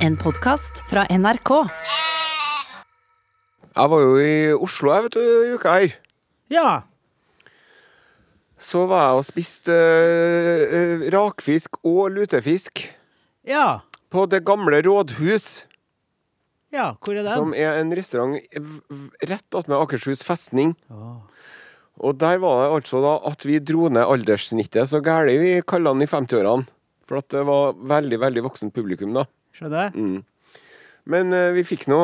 En podkast fra NRK. Jeg var jo i Oslo jeg, vet du, i uka her. Ja. Så var jeg og spiste eh, eh, rakfisk og lutefisk Ja. på Det gamle rådhus, Ja, hvor er den? som er en restaurant v- rett attmed Akershus festning. Og der var det altså da at vi dro ned alderssnittet så gæli vi kalte den i 50-årene. For at det var veldig, veldig voksent publikum, da. Skjønner Mm. Men uh, vi fikk nå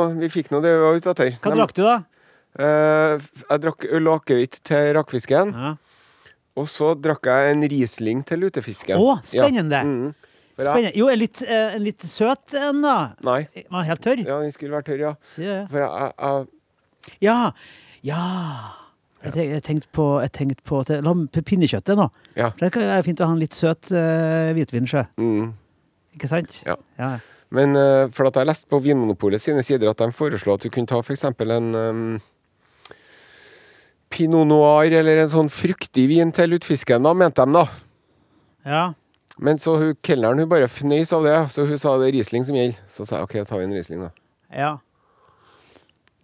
nå det vi var ute etter. Hva drakk du, da? Uh, jeg drakk øl og akevitt til rakfisken. Ja. Og så drakk jeg en Riesling til lutefisken. Å, spennende. Ja. Mm. Spennende. Jo, en litt, eh, en litt søt en, da. Nei. Var den helt tørr? Ja, den skulle vært tørr, ja. For jeg, jeg, jeg Ja. Ja. Jeg tenk- jeg tenkte på, jeg tenkte på pinnekjøttet nå. Ja. Det er fint å ha en litt søt uh, hvitvin, mm. Ikke sant? Ja. ja. Men eh, for at jeg leste på Vinmonopolet sine sider at de foreslo at du kunne ta f.eks. en um, Pinot noir eller en sånn fruktig vin til lutefisken, da, mente de, da. ja. Men så hun kelneren hun bare fnøys av det, så hun sa det er Riesling som gjelder. Så sa jeg OK, da tar vi en Riesling, da. Ja.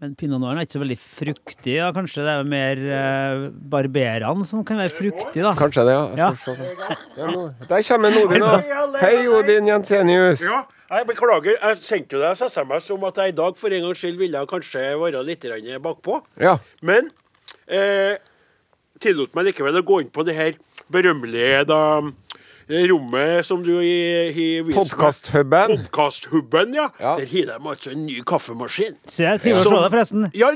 Men pinot noir er ikke så veldig fruktig. Da. Kanskje det er mer eh, barberene som kan være fruktig, da. Kanskje det, ja. Jeg Ja. se. Ja, Der kommer Odin, da. Hei, Odin Jensenius. Ja, jeg beklager. Jeg sendte deg SMS om at jeg i dag for en gangs skyld ville kanskje være litt bakpå. Ja. Men eh, tillot meg likevel å gå inn på det her berømmelige da, rommet som du i, i Podkasthuben. Podkasthubben, ja. Ja. Der har de altså en ny kaffemaskin. Så jeg trives se deg, forresten. Ja,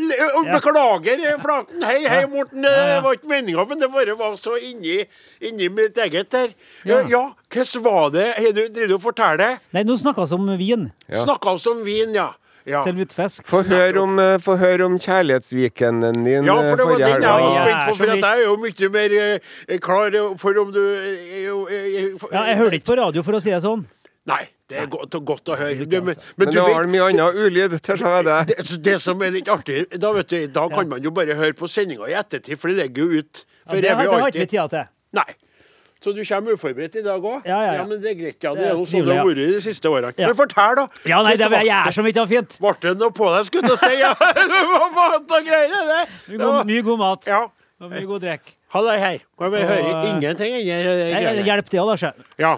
beklager, eh, Flaten. Hei, hei, Morten. Det Ja, ja. var ikke meninga, men det bare var så inni, inni mitt eget der. Ja, hvordan var det? Driver du og forteller? Nei, nå snakkes om vin Ja. Snakka om vin, ja. Ja. til lutefisk. Få høre om, eh, få høre om kjærlighetsweekenden din Ja, eh, for det var forrige den jeg var spent på, for at jeg er jo mye mer eh, klar for om du eh, eh, eh, Ja, jeg hører ikke på radio, for å si det sånn. Nei, det er godt, godt å høre. Du, men, men Men du det var mye annet ulyd til seg det. det, som er litt artig, da, vet du, da kan man jo bare høre på sendinga i ettertid, for det ligger jo ut Ja, det har det har ikke vi alltid. tida til. Nei. Så du kommer uforberedt i dag òg? Ja, ja, ja. men det er greit. Ja, det Det er jo sånn det har vært de siste årene. Ja. Men fortell, da. Ja, nei, det jeg er som ikke har fint. Ble det noe på deg, skulle jeg si? Ja, det var mat og greier, det. Mye god, mye god mat Ja. og mye god drikk. Halla her. Kan vi Og, høre ingenting inni? Jeg- Hjelp til, da, sjø. Ja.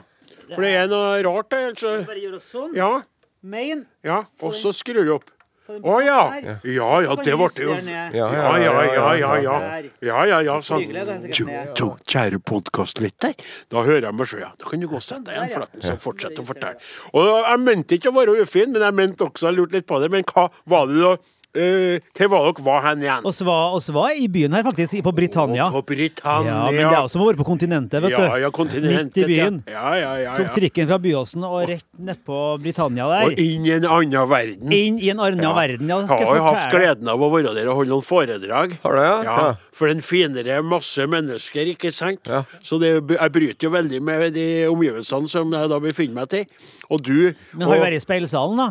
For det er noe rart, det. Altså. Bare gjør oss sånn. Ja, Main. ja. Og så skrur du opp. Å ja. Ja ja, det ble jo Ja, Ja, ja, ja, ja, ja. Ja, ja, sånn. Jo, kjære podkastlytter. Da hører jeg meg sjøl, ja. Da kan du gå og sette deg igjen, Flaten, som fortsetter å fortelle. Og jeg mente ikke å være ufin, men jeg mente også, jeg lurte litt på det, men hva var det da eh, Hvor var dere var hen igjen? Oss var, oss var i byen her, faktisk, på Britannia. På Britannia. Ja, men det er også som å være på kontinentet, vet du. Ja, ja, kontinentet. Midt i byen. Ja, ja, ja. Tok ja. trikken fra Byåsen og rett nedpå Britannia der. Og inn i en annen verden. Inn i en annen Ja. verden, ja. Det Jeg skal har jeg jo hatt gleden av å være der og holde noen foredrag. Har du ja? Ja. For en finere masse mennesker, ikke sant? Ja. Så det, jeg bryter jo veldig med de omgivelsene som jeg da befinner meg til. Og du Men har og, jo vært i speilsalen, da.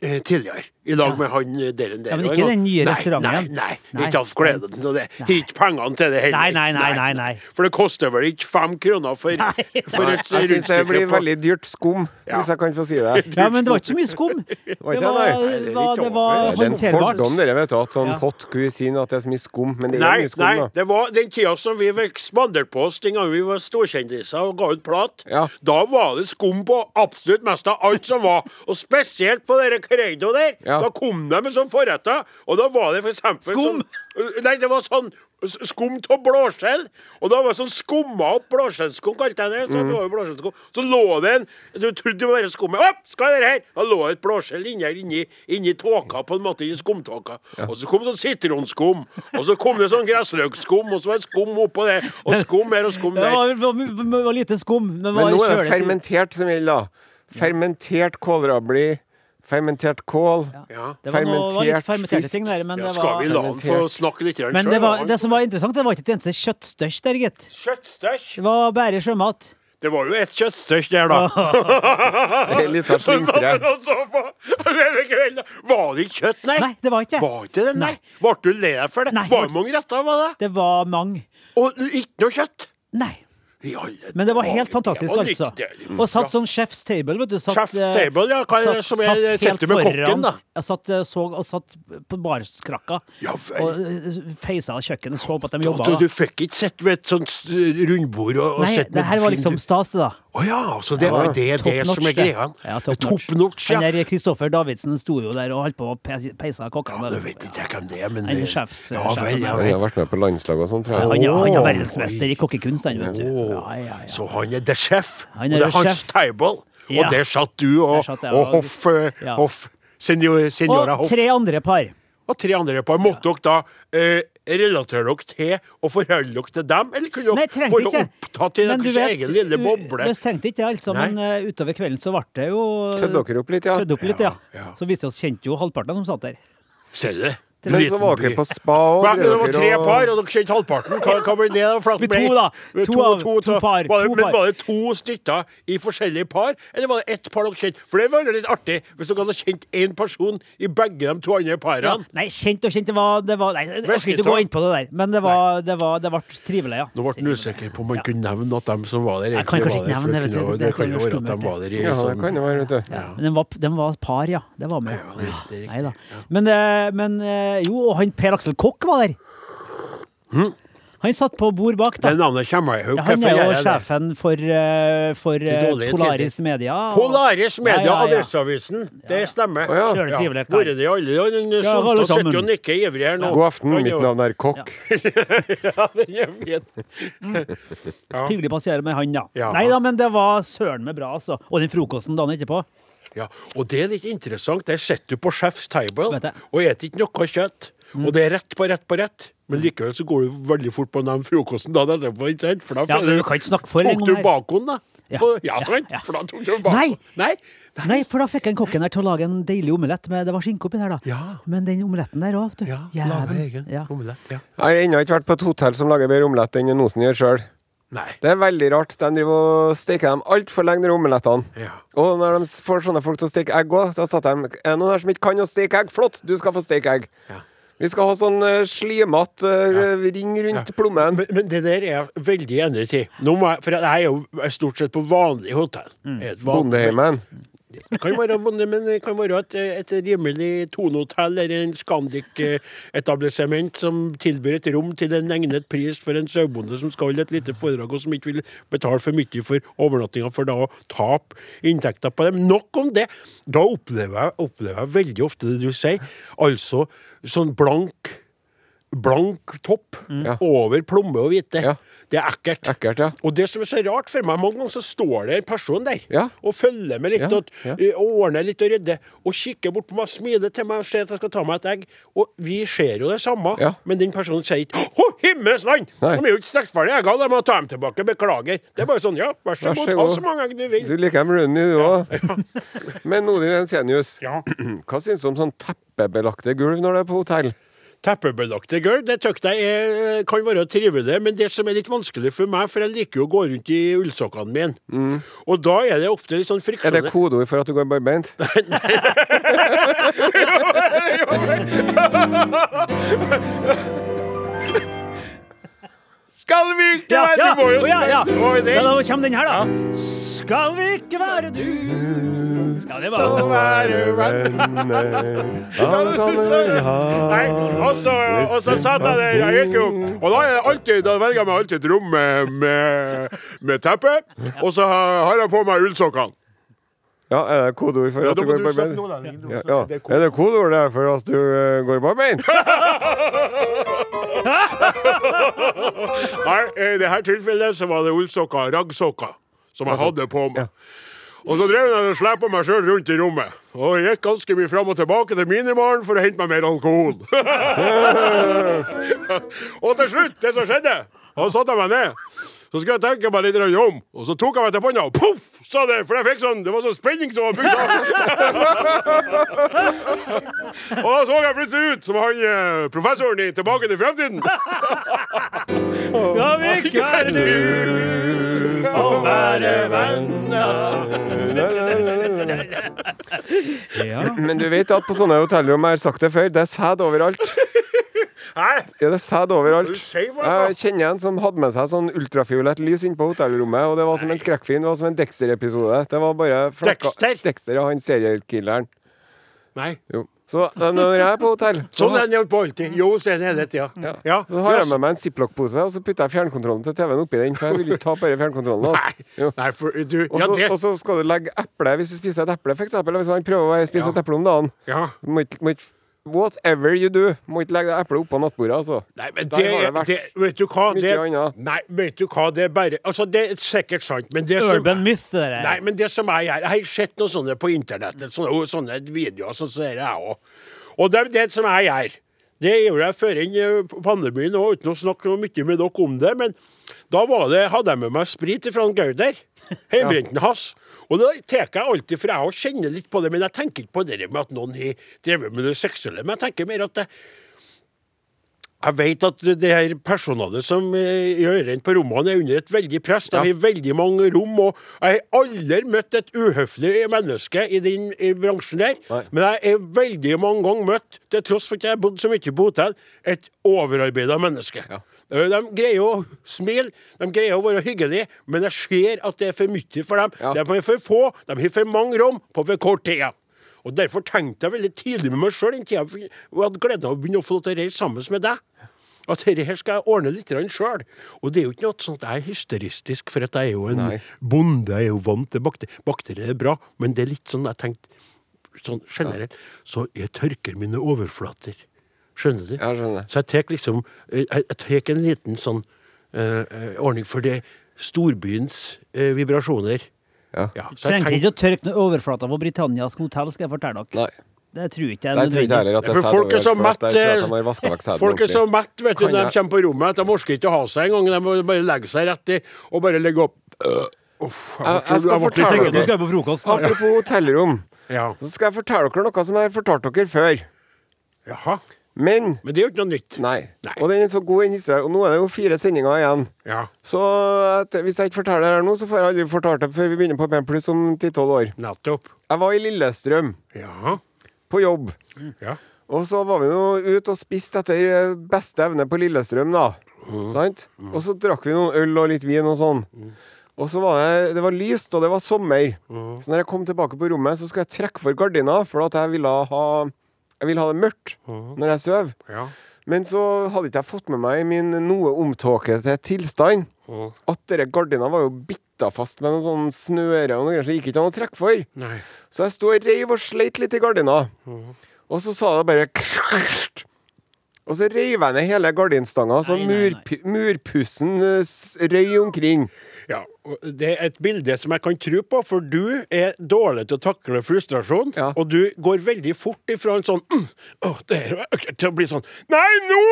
eh, tidligere, i lag med han eh, der og der. Ja, men ikke den nye restauranten. Nei, nei, Nei. ikke hatt gleden til det. Har ikke pengene til det heller. Nei, nei, nei, nei, nei. For det koster vel ikke fem kroner for, Nei. for Nei, et jeg syns det blir veldig dyrt skum, Ja. hvis jeg kan få si det. Ja, men det var ikke så mye skum. Det Var det, var, det var, håndterbart. det er en fordom dere vet du, at sånn hot cuisine at det er så mye skum. Men det er Nei, mye skum, nei, da. det var den tida som vi fikk spandert på oss den gangen vi var storkjendiser og ga ut plat. Ja. Da var det skum på absolutt mest av alt som var. Og spesielt på dere Credo der. Ja. Da kom de med sånn forretter, og da var det for eksempel Skum? Sånn, nei, det var sånn Skum av blåskjell. Og da var det sånn skumma opp blåskjellskum, kalte jeg det. Så, Mm. det var jo blåskjellskum. så lå det en Du trodde det var skummet. Opp, skal det her! Da lå det et blåskjell inni her, inni, inni tåka, på en måte, inni skumtåka. Og så kom det sånn sitronskum. Og så kom det sånn gressløkskum, og så var det skum oppå det. Og skum her og skum der. det var, var, var lite skum. Men, Men nå er det fermentert som gjelder, da. Fermentert kålrabli, fermentert kål. Ja. Det var, noe, var litt fermentert fermenterte fisk. ting der, men Ja, det skal vi la han få snakke litt sjøl? Men det, var, det som var interessant, det var ikke et eneste kjøttstøsj der, gitt. Kjøttstøsj? Det var bare sjømat. Det var jo et kjøttstøsj der, da. Ei lita slinkre. Kvelden, Var det ikke kjøtt, nei? Nei, det var ikke det. Var ikke det, nei? Nei. Ble du lei deg for det? Nei, var det mange retter, var det? Det var mange. Og ikke noe kjøtt? Nei. Men det var helt fantastisk, altså. Og satt sånn chef's table, vet du. Satt, Chef's eh, table, ja, det som jeg kjente med kokken, da? Jeg satt, eh, så, og satt på barskrakka Ja og eh, feisa av kjøkkenet så på at de jobba. du, du fikk ikke sett ved et sånt rundbord og, og Nei, sett det her var liksom stas, det, da. Å ja, så det var det, det som er greia? Ja, top Top notch. ja. Han der Kristoffer Davidsen sto jo der og holdt på å pe- peise kokkene. Ja, du vet ikke hvem det er, men det- sjefs- Ja vel, ja. Han har vært med på landslag og sånn, tror Han, jeg. er- han er verdensmester i kokkekunst, han, vet du. Ja, ja, ja. Så han er the chef, Han og er det er hans chef. table. Ja. Og der satt du og, satt jeg og og- hoff, Ja. hoff senior, Senora Og tre andre par. Og tre andre par. Måtte dere da eh, relatere dere til og forholde dere til dem, eller kunne dere være opptatt til deres vet, egen lille boble? Vi trengte ikke det, altså, Nei. men uh, utover kvelden så ble det jo Tødde dere opp litt, ja? Opp litt, ja. Ja, ja. Så viste det oss kjente jo halvparten som satt der. Ser du det? Men så var dere på spa og det var tre par, og dere kjente halvparten. Hva, hva blir det? da? Det ble- to, da. To av- to ta- par, Var det, men var det to stykker i forskjellige par, eller var det ett par dere kjente? For det var litt artig hvis dere hadde kjent én person i begge de to andre Ja. Nei, kjent og kjent, det var, det var Nei, jeg orker ikke å gå inn på det der, men det var, det var, det ble trivelig, ja. Nå ble han usikker på om han kunne nevne at de som var der, Jeg kan egentlig var der. nevne det, vet Det Det kan jo være at de var der i Ja, det sånn kan det være, vet du. Ja, men de var, par, ja. Det var med. Ja, det er riktig, det er Nei da. Men, eh, men eh, jo, og han Per Aksel Kokk var der. Han satt på bord bak, da. Det navnet kommer jeg. Ja, han er jo sjefen for, uh, for uh, Polaris tider. Media. og- Polaris Media, Ja, ja, ja. Adresseavisen. Det stemmer. Å, ja. Trivelig. Vært det alle Sonstad sitter jo og nikker ivrig her nå. God aften, mitt navn er Kokk. Ja, den er fin. Hyggelig å passere med han, da. Ja. Nei da, men det var søren meg bra, altså. Og den frokosten dagen etterpå. Ja, og det er litt interessant. Der sitter du på Chef's Table Vet jeg. og spiser ikke noe kjøtt. Og det er rett på rett på rett. Men likevel så går du veldig fort på den frokosten dagen etterpå. ikke sant? For da Ja, men du kan ikke snakke for lenge Tok om du det her. bacon, da? Ja. På- Ja, Ja, sant? ja. For da tok du bakoen. Nei. Nei. Nei, for da fikk en kokken her til å lage en deilig omelett. Med, det var skinke oppi der, da. Ja. Men den omeletten der òg, vet du. Ja, Jæven. laga egen Ja. omelett. Ja. Jeg har ennå ikke vært på et hotell som lager bedre omelett enn Osen gjør sjøl. Nei. Det er veldig rart. De driver og steker dem altfor lenge, de omelettene. Ja. Og når de får sånne folk til å steke egg òg, så satt de Er det noen her som ikke kan å steke egg? Flott, du skal få steke egg. Ja. Vi skal ha sånn uh, slimete eh, ring rundt plommen. Men, men det der er jeg veldig enig i. For jeg er jo stort sett på vanlig hotell. Mm. Bondeheimen. Det kan være, men det kan være et, et rimelig Tone-hotell eller en Scandic-etablissement som tilbyr et rom til en egnet pris for en sauebonde som skal holde et lite foredrag, og som ikke vil betale for mye for overnattinga, for da å tape inntekter på dem. Nok om det! Da opplever jeg, opplever jeg veldig ofte det du sier. Altså sånn blank Blank topp Ja. over plomme og hvite. Ja. Det er ekkelt. Ekkelt, ja. Og det som er så rart for meg, mange ganger så står det en person der Ja. og følger med litt og eh, ordner litt og rydder, og kikker bort på meg, smiler til meg og ser at jeg skal ta meg et egg. Og vi ser jo det samme, men den personen sier ikke 'Å, himmels land! De er jo ikke stekt ferdig eggene, de må ta dem tilbake. Beklager. Det er bare sånn, ja, vær så god, så ta så mange egg du vil. Du liker dem rundy, du òg. Men Odin Ensenius, Ja. hva syns du om sånn teppebelagte gulv når du er på hotell? Teppebelagte gulv, det tykker jeg er, kan være trivelig, men det som er litt vanskelig for meg, for jeg liker jo å gå rundt i ullsokkene mine, og da er det ofte litt sånn friksjon Er det kodeord for at du går barbeint? Skal vi ikke Ja, være ja, Du må jo ja, ja. det- Ja, da kommer den her, da. Skal vi ikke være du Skal vi bare være venner Alle sammen vil ha Nei, og så, og så satt jeg der, jeg gikk jo Og da, er alltid, da velger jeg meg alltid et rom med, med, med teppe, og så har jeg på meg ullsokkene. Ja, er det kodeord for at du går nordlending, du Ja. Det er det kodeord for at du eh, går barbeint? Nei, i dette tilfellet så var det ullsokker, raggsokker, som jeg hadde på meg. Og så drev jeg og sleppa meg sjøl rundt i rommet. Og jeg gikk ganske mye fram og tilbake til minibaren for å hente meg mer alkohol. og til slutt, det som skjedde, da satte jeg meg ned. Så skal jeg tenke meg litt om, og så tok jeg meg til panna, og poff, sa det! For jeg fikk sånn, det var sånn spenning som var bygd opp. og da så jeg plutselig ut som han eh, professoren i Tilbake til fremtiden. Ja, vi er du som være venner Ja. Men du vet at på sånne hotellrom, jeg har sagt det før, det er sæd overalt. Hæ? Ja, det er sæd overalt. Jeg kjenner en som hadde med seg sånn ultrafiolett lys inn på hotellrommet, og det var som en skrekkfilm. Det var som en Dexter-episode. Det var bare flakka Dexter? Dexter og han seriekilleren. Nei. Jo. Så eh, når jeg er på hotell, Sånn er gjort på alltid. Jo, så er det tida. ja. Ja. så har jeg med meg en ziplock-pose, og så putter jeg fjernkontrollen til TV-en oppi den, for jeg vil ikke ta bare fjernkontrollen. Nei, Altså. Nei, for du Ja, det og så skal du legge eple hvis du spiser et eple, eksempel. Hvis man prøver å spise Ja. et eple om dagen. Ja. Må ikke, whatever you do, må ikke legge det eplet oppå nattbordet, altså. Nei, men Der det, har det vært det Vet du hva? mye Det, annet. nei, vet du hva? Det er bare Altså, det er sikkert sant, men det som Urban myth, det der. Nei, men det som jeg gjør Jeg har sett noen sånne på internettet, sånne, sånne videoer sånn som dette, jeg òg. Og det, det som jeg gjør det gjorde jeg før inn pandemien òg, uten å snakke mye med dere om det. Men da var det, hadde jeg med meg sprit fra Gauder. Hjemmebrenten hans. Og da tar jeg alltid, for jeg kjenner litt på det, men jeg tenker ikke på det med at noen har drevet med det seksuelle. Men jeg tenker mer at det, jeg vet at det her personalet som eh, gjør rent på rommene, er under et veldig press. De Ja. har veldig mange rom, og jeg har aldri møtt et uhøflig menneske i den i bransjen der. Nei. Men jeg har veldig mange ganger møtt, til tross for at jeg har bodd så mye på hotell, et overarbeida menneske. Ja. Eh, De greier å smile, de greier å være hyggelige, men jeg ser at det er for mye for dem. Ja. De er for få, de har for mange rom på for kort tid. Og Derfor tenkte jeg veldig tidlig med meg sjøl den tida jeg hadde gleden av å begynne å få til å reise sammen med deg. At dette her skal jeg ordne litt sjøl. Og det er jo ikke noe sånn at jeg er hysteristisk, for at jeg er jo en Nei. bonde. Jeg er jo vant til bakterier. Bakterier er bra, men det er litt sånn jeg tenkte sånn generelt. Så jeg tørker mine overflater. Skjønner du? Ja, skjønner. Så jeg tar liksom Jeg, jeg tar en liten sånn uh, eh, ordning for det storbyens uh, vibrasjoner. Ja. Ja, Trengte ikke å tørke overflata på Britannias hotell, skal jeg fortelle dere. Nei. Det tror ikke jeg Der tror ikke heller at det er sæd folk er så mette, Folk er så mett vet du, når de kommer på rommet at de orker ikke å ha seg engang. De må bare legge seg rett i og bare legge opp. Øh, Uff, Jeg- jeg skal fortelle sikker. Skal på frokost. Apropos hotellrom, Ja. så skal jeg fortelle dere noe som jeg har fortalt dere før. Jaha. Men Men det er jo ikke noe nytt. Nei. Nei. Og den er så god, den historien. Og nå er det jo fire sendinger igjen. Ja, Så at, hvis jeg ikke forteller det her nå, så får jeg aldri fortalt det før vi begynner på P pluss om 10-12 år. nettopp. Jeg var i Lillestrøm Ja. på jobb. ja. Og så var vi nå ute og spiste etter eh, beste evne på Lillestrøm, da. Sant? Og så drakk vi noen øl og litt vin og sånn. Og så var det, det var lyst, og det var sommer. Så når jeg kom tilbake på rommet, så skulle jeg trekke for gardina, for at jeg ville ha, jeg vil ha det mørkt når jeg sover. ja. Men så hadde ikke jeg fått med meg i min noe omtåkete tilstand at dere gardina var jo bitta fast med noen sånne snøre og noe greier, så det gikk ikke an å trekke for. Nei. Så jeg sto og reiv og sleit litt i gardina. Og så sa det bare Og så reiv jeg ned hele gardinstanga, så Nei, nei, nei. murpussen eh, røy omkring. Ja, og Det er et bilde som jeg kan tro på, for du er dårlig til å takle frustrasjon. Ja. Og du går veldig fort ifra en sånn mm, å, det her var til å bli sånn Nei, nå!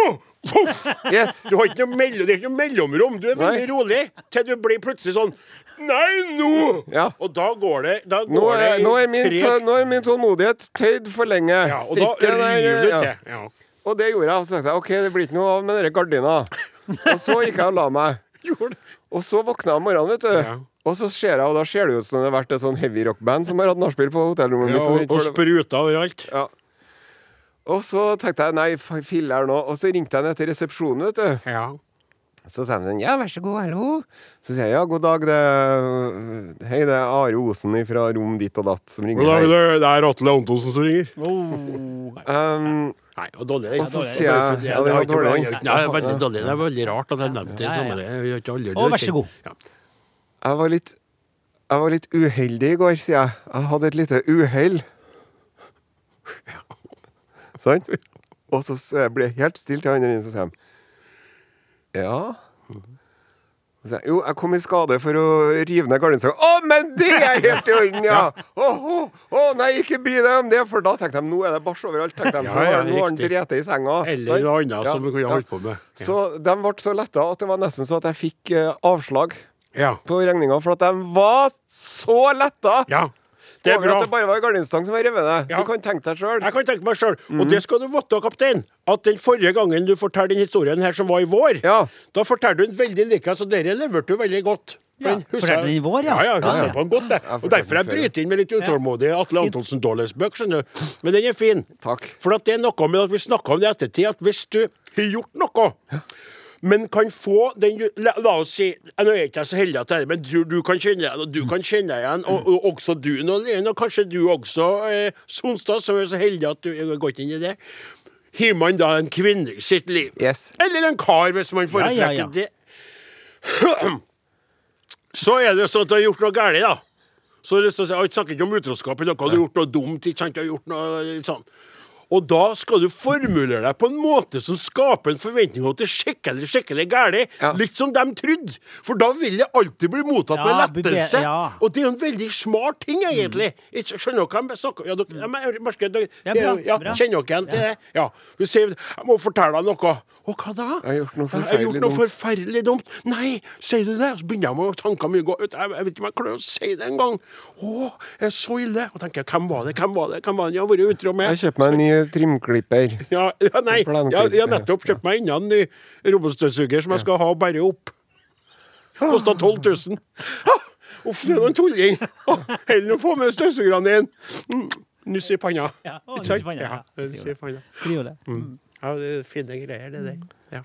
Voff! Yes. Du har ikke noe, mellom, det er ikke noe mellomrom. Du er veldig Nei. rolig til du blir plutselig sånn Nei, nå! Ja. Og da går det da går Nå er, det nå, er min, nå er min tålmodighet tøyd for lenge. ja, Og da Strikken da ryr du ja. til. Ja. Og det gjorde jeg. Og så tenkte jeg OK, det blir ikke noe av med denne gardina. Og så gikk jeg og la meg. Og så våkna jeg om morgenen, vet du. Ja. Og så ser jeg, og da ser det ut som det har vært et sånn heavy rock-band som har hatt nachspiel på hotellrommet Ja, mitt. og, og spruta overalt. Ja. Og så tenkte jeg nei, filler nå. Og så ringte jeg ned til resepsjonen, vet du. Ja. Så sa de sånn ja, vær så god, hallo. Så sier jeg ja, god dag, det Hei, det er Are Osen fra rom ditt og datt som ringer. God dag, det det er Atle Antonsen som ringer. Oh. Um, Nei, det var dårlig. Og så sier jeg- Det- ja, det det var dårlig. Nei, det er veldig dårlig. Det er veldig rart at jeg nevnte det. Ja, ja. samme har ikke Å, vær så god. Ja. jeg var litt Jeg var litt uheldig i går, sier jeg. Jeg hadde et lite uhell. Sant? Og så ble jeg helt stille til han enden, så sier de Ja? Så jo, jeg kom i skade for å rive ned gardinstanga. Å, men det er helt i orden, ja! Å, å, å, nei, ikke bry deg om det, for da tenkte de nå er det bæsj overalt. tenkte de. Ja, ja, nå har han riktig. i senga. Eller noe annet som vi kunne ja. holdt på med. Ja. Så de ble så letta at det var nesten så at jeg fikk uh, avslag Ja. på regninga, for at de var så letta ja. Det er bra. at det bare var gardinstang som var revet. Ja. Du kan tenke deg sjøl. Jeg kan tenke meg sjøl. Mm. Og det skal du vite, kaptein, at den forrige gangen du fortalte den historien her som var i vår, Ja. da fortalte du den veldig like, så dere leverte du veldig godt. Ja, den husker i vår, ja. Ja, ja, Ja, ja. på den godt, det. Og derfor jeg bryter inn med litt utålmodig Atle Antonsen Dolles-bøk, skjønner du. Men den er fin. Takk. For at det er noe med at vi snakker om det i ettertid, at hvis du har gjort noe. Men kan få den La, la oss si Nå er jeg ikke så heldig at det er det, men du, du kan kjenne deg igjen, og du kan kjenne deg igjen, og, og også du, Nålien, og kanskje du også, eh, Sonstad, som er så heldig at du har gått inn i det. Har man da en kvinne i sitt liv? Yes. Eller en kar, hvis man foretrekker ja, ja. det. Så er det sånn at du har gjort noe galt, da. Så har jeg lyst til å si, jeg snakker ikke om utroskap, men du har gjort noe dumt. ikke sant, du har gjort noe sånn. Og da skal du formulere deg på en måte som skaper en forventning om at det er skikkelig skikkelig galt. Ja. Litt som de trodde. For da vil det alltid bli mottatt Ja, med lettelse. ja. Og det er jo en veldig smart ting, egentlig. Jeg skjønner dere hva jeg snakker bra. Kjenner dere igjen til det? Ja. 'Jeg må fortelle deg noe'. Og hva da? Jeg har gjort noe Jeg har gjort noe forferdelig dumt. Nei, sier du det? Så begynner jeg med tankene mine å gå ut. Jeg, jeg vet ikke om jeg klarer å si det engang. Å, er så ille? Og tenker jeg, hvem var det? Hvem var det? Hvem var det jeg har vært utro med? Jeg kjøpte meg en ny trimklipper. Ja, ja, nei, jeg, jeg har nettopp kjøpt meg enda en ny robotstøvsuger som jeg skal ha bare opp. Kosta 12 000. Ah, Uff, det er noen tulling. Ah, Heller å få med støvsugerne dine. Mm, Nuss i panna. Ja, å, nuss i panna, Ja, ja. nuss i panna. Mm. Ja, det er fine greier, det der. Ja.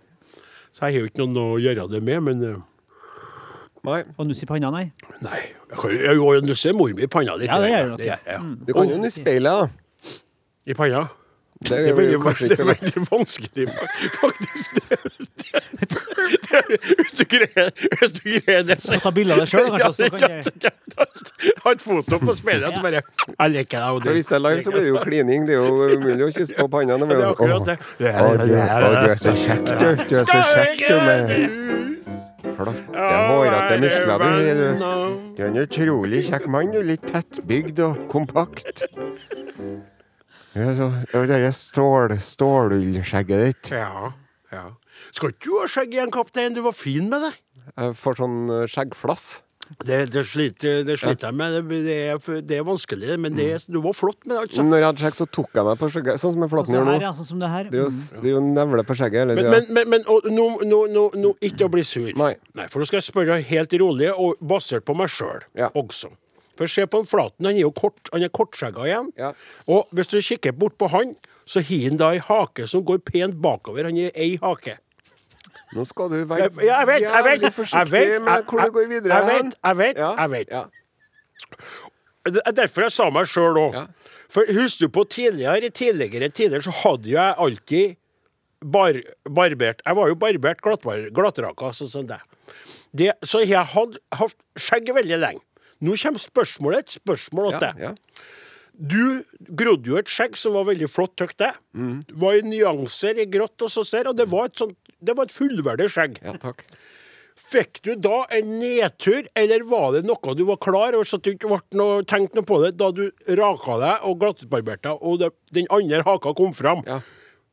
Så jeg har jo ikke noen å gjøre det med, men eh, Nei. Og nuss i panna, nei. Nei. Jeg kan jo jeg nusse mor mi i panna litt. Ja, det gjør du nok, Det gjør jeg, ja. Du kan jo nusse speilet, da. I panna? Det Det er jo veldig, kanskje det ikke er veldig vanskelig, faktisk. Det, det, det, hvis du greier hvis du greier det, så, ta bilde av deg sjøl, Ja, kanskje. så kan jeg- Ha et foto på speilet og bare Jeg liker deg. og Hvis det er live, så blir det jo klining. Det er jo umulig å kysse på panna. Det Det er akkurat det. Å, du, å, du er så kjekk, du. Du er så kjekk, du, med flotte, hårete muskler. Du, du. du er en utrolig kjekk mann. Du er litt tettbygd og kompakt. Er så, det er stål, stålullskjegget ditt. Ja, ja. Skal ikke du ha skjegg igjen, kaptein? Du var fin med det. Jeg får sånn eh, skjeggflass. Det, det, sliter, det sliter jeg med. Det, det, er, det er vanskelig, men det, du var flott med det, altså. Når jeg hadde skjegg, så tok jeg meg på skjegget, sånn som jeg flotten gjør nå. ja. Sånn som det her. jo og- driver og nevler på skjegget Eller, Men, men, men, men og, nå, nå, nå, nå, ikke å bli sur. Nei. For nå skal jeg spørre helt rolig, og basert på meg sjøl Ja. også. For se på en Flaten, han er jo kort, han er kortskjegga igjen. Ja. Og hvis du kikker bort på han, så har han da ei hake som går pent bakover. Han har ei hake. Nå skal du være Jeg, jeg vet, jeg vet, jævlig jeg forsiktig vet, med hvor du går videre. Jeg vet, jeg vet, jeg vet. ja. Det er derfor jeg sa meg sjøl òg. Ja. For husker du på tidligere, tidligere tider så hadde jo jeg alltid bar, barbert Jeg var jo barbert glattraka, sånn som deg. Så jeg hadde hatt skjegg veldig lenge. Nå kommer spørsmålet. Et spørsmål til Ja, deg. ja. Du grodde jo et skjegg som var veldig flott tøkt, det. Mm. Var i nyanser i grått og så ser, og det var et sånt det var et fullverdig skjegg. ja, takk. Fikk du da en nedtur, eller var det noe du var klar over, så du ikke noe, tenkte noe på det da du raka deg og glattbarberte deg, og det, den andre haka kom fram? Ja.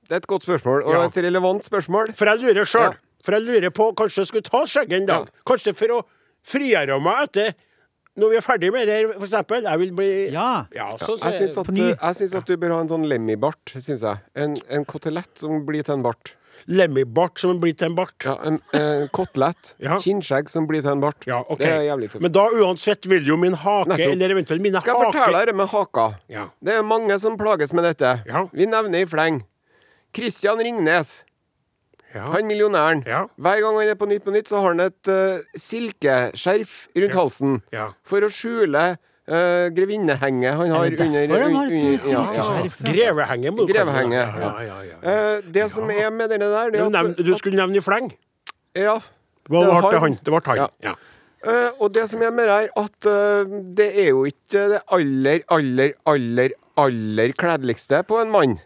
Det er et godt spørsmål, og Ja. et relevant spørsmål. For jeg lurer sjøl. Ja. For jeg lurer på kanskje jeg skulle ta skjegget en dag. Kanskje for å frigjøre meg etter Når vi er ferdig med det, her, for eksempel. Jeg vil bli Ja. så, Jeg syns at, jeg syns at du bør ha en sånn Lemmy-bart. Synes jeg. En, en kotelett som blir til en bart. Lemmy-bart som blir til en bart. Ja, En, en kotelett. Ja. Kinnskjegg som blir til en bart. Ja, ok. Det er jævlig tøft. Men da uansett vil jo min hake, Nettopp. eller eventuelt mine Skal jeg fortelle haker med haka? Ja. Det er mange som plages med dette. Ja. Vi nevner i fleng. Christian Ringnes, Ja. han millionæren. Ja. Hver gang han er på Nytt på Nytt, så har han et uh, silkeskjerf rundt halsen Ja. for å skjule uh, grevinnehenget han har Er det under, derfor har un- un- ja, ja. silkeskjerf? Grevehenge. må du. Grevehenge. Ja, ja, ja, ja. Eh, det som er med denne der, det Du, nevn, at, du skulle nevne i fleng. Ja. Det ble har- han. Det ble han. Ja. Ja. Eh, og det som er med det her, at uh, det er jo ikke det aller, aller, aller, aller kledeligste på en mann.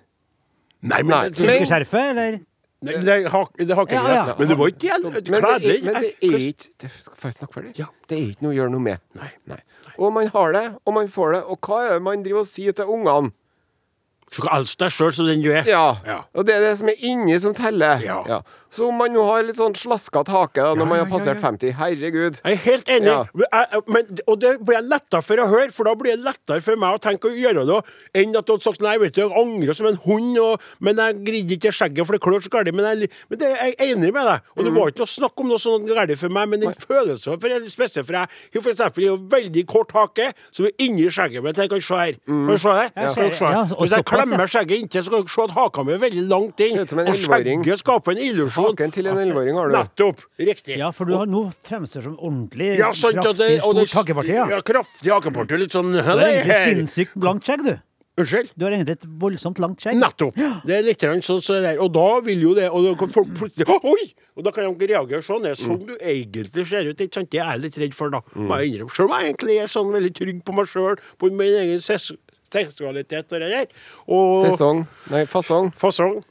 Nei, men- Silkeskjerfet, eller? Nei, det, har, det har ikke Ja, ja. Men det var ikke jævlig Men det er, men det er ikke det, Skal jeg snakke ferdig? Ja. Det er ikke noe å gjøre noe med. Nei. Og man har det, og man får det. Og hva er det man driver og sier til ungene? Du skal elske deg sjøl som den du er. Ja. Ja. Og det er det som er inni som teller. Ja. Så om man nå har litt sånn slaskete hake da, når Ja, man har passert ja, ja. 50, herregud. Jeg er helt enig, Ja. Men jeg- jeg- men, og det blir jeg letta for å høre, for da blir det lettere for meg å tenke å gjøre det, enn at du hadde sagt nei, vet du, jeg angrer som en hund, og, men jeg gridde ikke skjegget, for det klør så galt. Men, jeg, men det, jeg er enig med deg, og det Mm. var ikke noe snakk om noe sånn galt for meg, men den følelsen for jeg, spesielt, for jeg for eksempel jeg har veldig kort hake, som er inni skjegget, men jeg kan se her. Kan du se det? Ja, Kan du se ja, Klemmer skjegget inntil, så kan dere se at haka mi er veldig langt inn. Og skjegget skaper en illusjon. Haken til en elleveåring har du. Nettopp. Riktig. Ja, for du har nå fremstår som ordentlig Ja, sant, og kraftig, det- og stort hakeparti. Ja. Ja, kraftig hakeparti. Litt sånn Du har egentlig sinnssykt langt skjegg, du. Unnskyld? Du har egentlig et voldsomt langt skjegg. Nettopp. Det er litt sånn så der. Og da vil jo det Og da kan folk plutselig Oi! Og da kan de reagere sånn. Det er sånn du egentlig ser ut. Ikke sant? Det er jeg litt redd for, da. Mm. Selv om jeg egentlig er sånn veldig trygg på meg sjøl, på min egen seksualitet og det der. Og Sesong. Nei, fasong. fasong.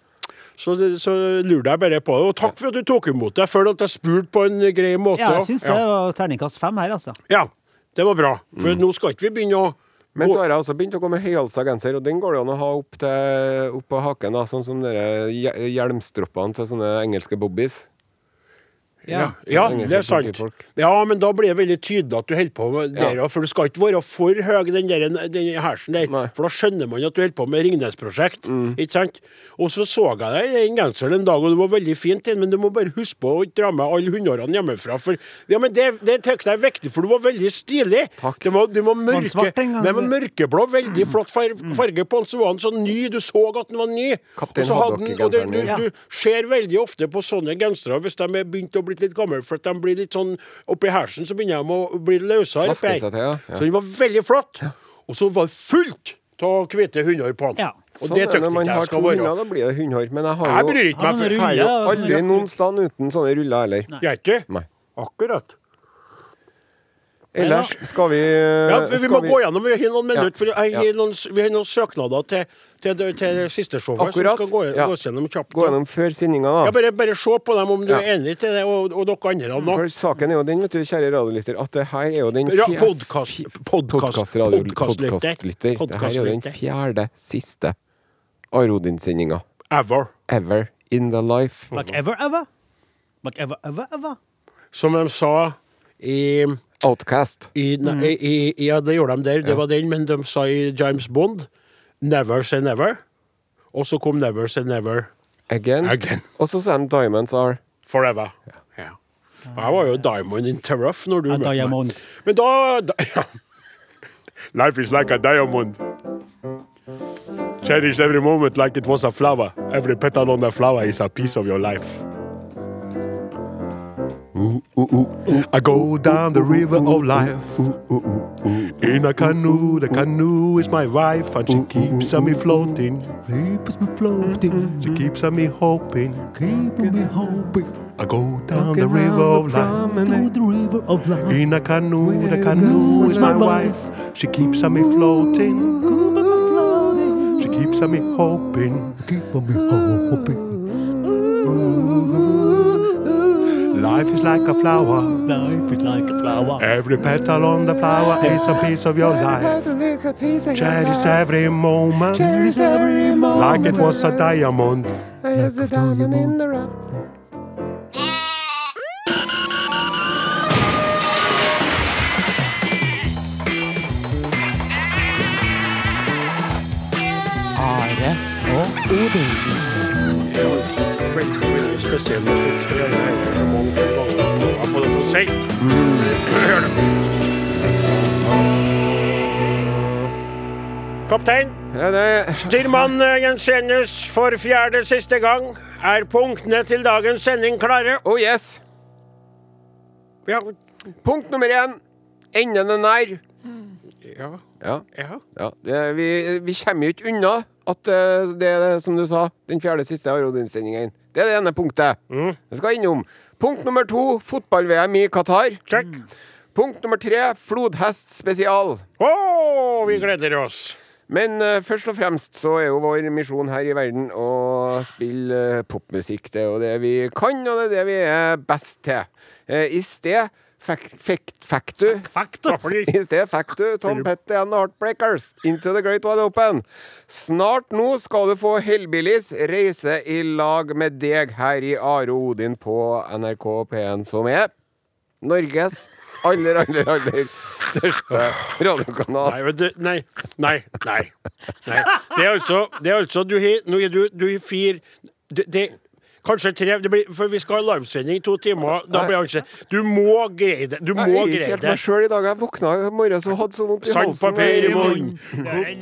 Så, så lurte jeg bare på det. Og takk for at du tok imot det. Jeg føler at jeg spurte på en grei måte. Ja, jeg syns det ja. var terningkast fem her, altså. ja, det var bra. For nå skal ikke vi begynne å Men så har jeg også begynt å gå med høyhalsa genser, og den går det an å ha opp, til, opp på haken, da, sånn som dere hjelmstroppene til sånne engelske bobbies. Ja, ja det er sant. Ja, men da blir det veldig tydelig at du holder på med det. ja, for du skal ikke være for høy, den, der, den hersen der. Nei. For da skjønner man at du holder på med Ringnes-prosjekt. Mm. Ikke sant? Og så så jeg deg i den genseren en dag, og det var veldig fint, men du må bare huske på å ikke dra med alle hundårene hjemmefra. For ja, men det, det jeg er viktig, for du var veldig stilig. Takk. Det var, det var mørke, det var mørkeblå, veldig flott far, farge på den, så var den så ny. Du så at den var ny. Kaptein Haddock-genseren du, du, du ser veldig ofte på sånne gensere hvis de er begynt å bli litt gammel, for at de blir litt sånn oppi hersen, så begynner de å bli løsere. Til, ja. Ja. Så den var veldig flott. Og så var det fullt av hvite hunder på den. Ja. Og Sånn det man ikke har jeg to skal være. hunder, da blir det hundhår. Men jeg har Jeg jo bryr ikke meg for ruller- aldri noen sted uten sånne ruller heller. Gjør ikke? Akkurat. Ellers skal vi Ja, Vi, vi skal må gå gjennom, vi har noen minutter, for jeg Ja. noen, vi har noen søknader til, til, til siste showet. Akkurat. Som skal gå, Ja. gås gjennom kjapt. gå gjennom før sendinga, Ja, bare, bare se på dem om du Ja. er enig til det, og, og dere andre nå. For saken er jo den, vet du, kjære radiolytter, at det her er jo den Ja, Podkastlytter. Det her er jo den fjerde siste Arodin-sendinga Ever. ever in the life. Like ever, ever. Like ever, ever, ever. Som de sa i Outcast. I, nei, i, i, ja, det gjorde de der. Det var den, men de sa i James Bond Never say never. Og så kom Never say never Again. Again. Og så sa de Diamonds are forever. Ja. ja. Jeg var jo Diamond in Terruff når du Ja, møtte meg. Diamond. Men da, da ja. Life is like a diamond. Cherish every moment like it was a flower. Every petal on the flower is a piece of your life. I go down the river of life in a canoe. The canoe is my wife, and she keeps on me floating. Keeps me floating, She keeps on me hoping. keeping me hoping. I go down the river of life the river of life. in a canoe. The canoe is my wife. She keeps on me floating. She keeps on me hoping. Keep on me hoping. Life is like a flower. Life is like a flower. Every petal on the flower is a piece of your life. Cherish every moment Cherish every moment. like it was a diamond. Are og Odin. Veldig, veldig spesiell musikk. Jeg har det har fått det å si. Hør. Kaptein, Ja, det, styrmann Jens Jensenius for fjerde siste gang. Er punktene til dagens sending klare? oh yes! Ja. Punkt nummer én. Enden er nær. Ja. Ja. ja. ja. Det, vi, vi kommer jo ikke unna at eh, det er, som du sa, den fjerde siste Arodin-sendingen. Det er det ene punktet. Jeg skal innom. Punkt nummer to, fotball-VM i Qatar. Check. Punkt nummer tre, flodhest spesial. Å, vi gleder oss. Men uh, først og fremst så er jo vår misjon her i verden å spille uh, popmusikk. Det er jo det vi kan, og det er det vi er best til. Uh, I sted Fakta. I sted Factu, Tom Petty and the Heartbreakers, Into the Great Wide Open. Snart nå skal du få Hellbillies reise i lag med deg her i Are Odin på NRK P1, som er Norges aller, aller, aller største radiokanal. Nei, vet du, nei, nei, nei. nei. Det er altså, det er altså Du har nå du, du har fire det, det, Kanskje tre, det blir, for vi skal ha livesending to timer. Da blir kanskje Du må greie det. Du Jeg må er ikke greie helt meg sjøl i dag. Jeg våkna i morges og hadde så vondt i halsen. Sandpapir i munnen,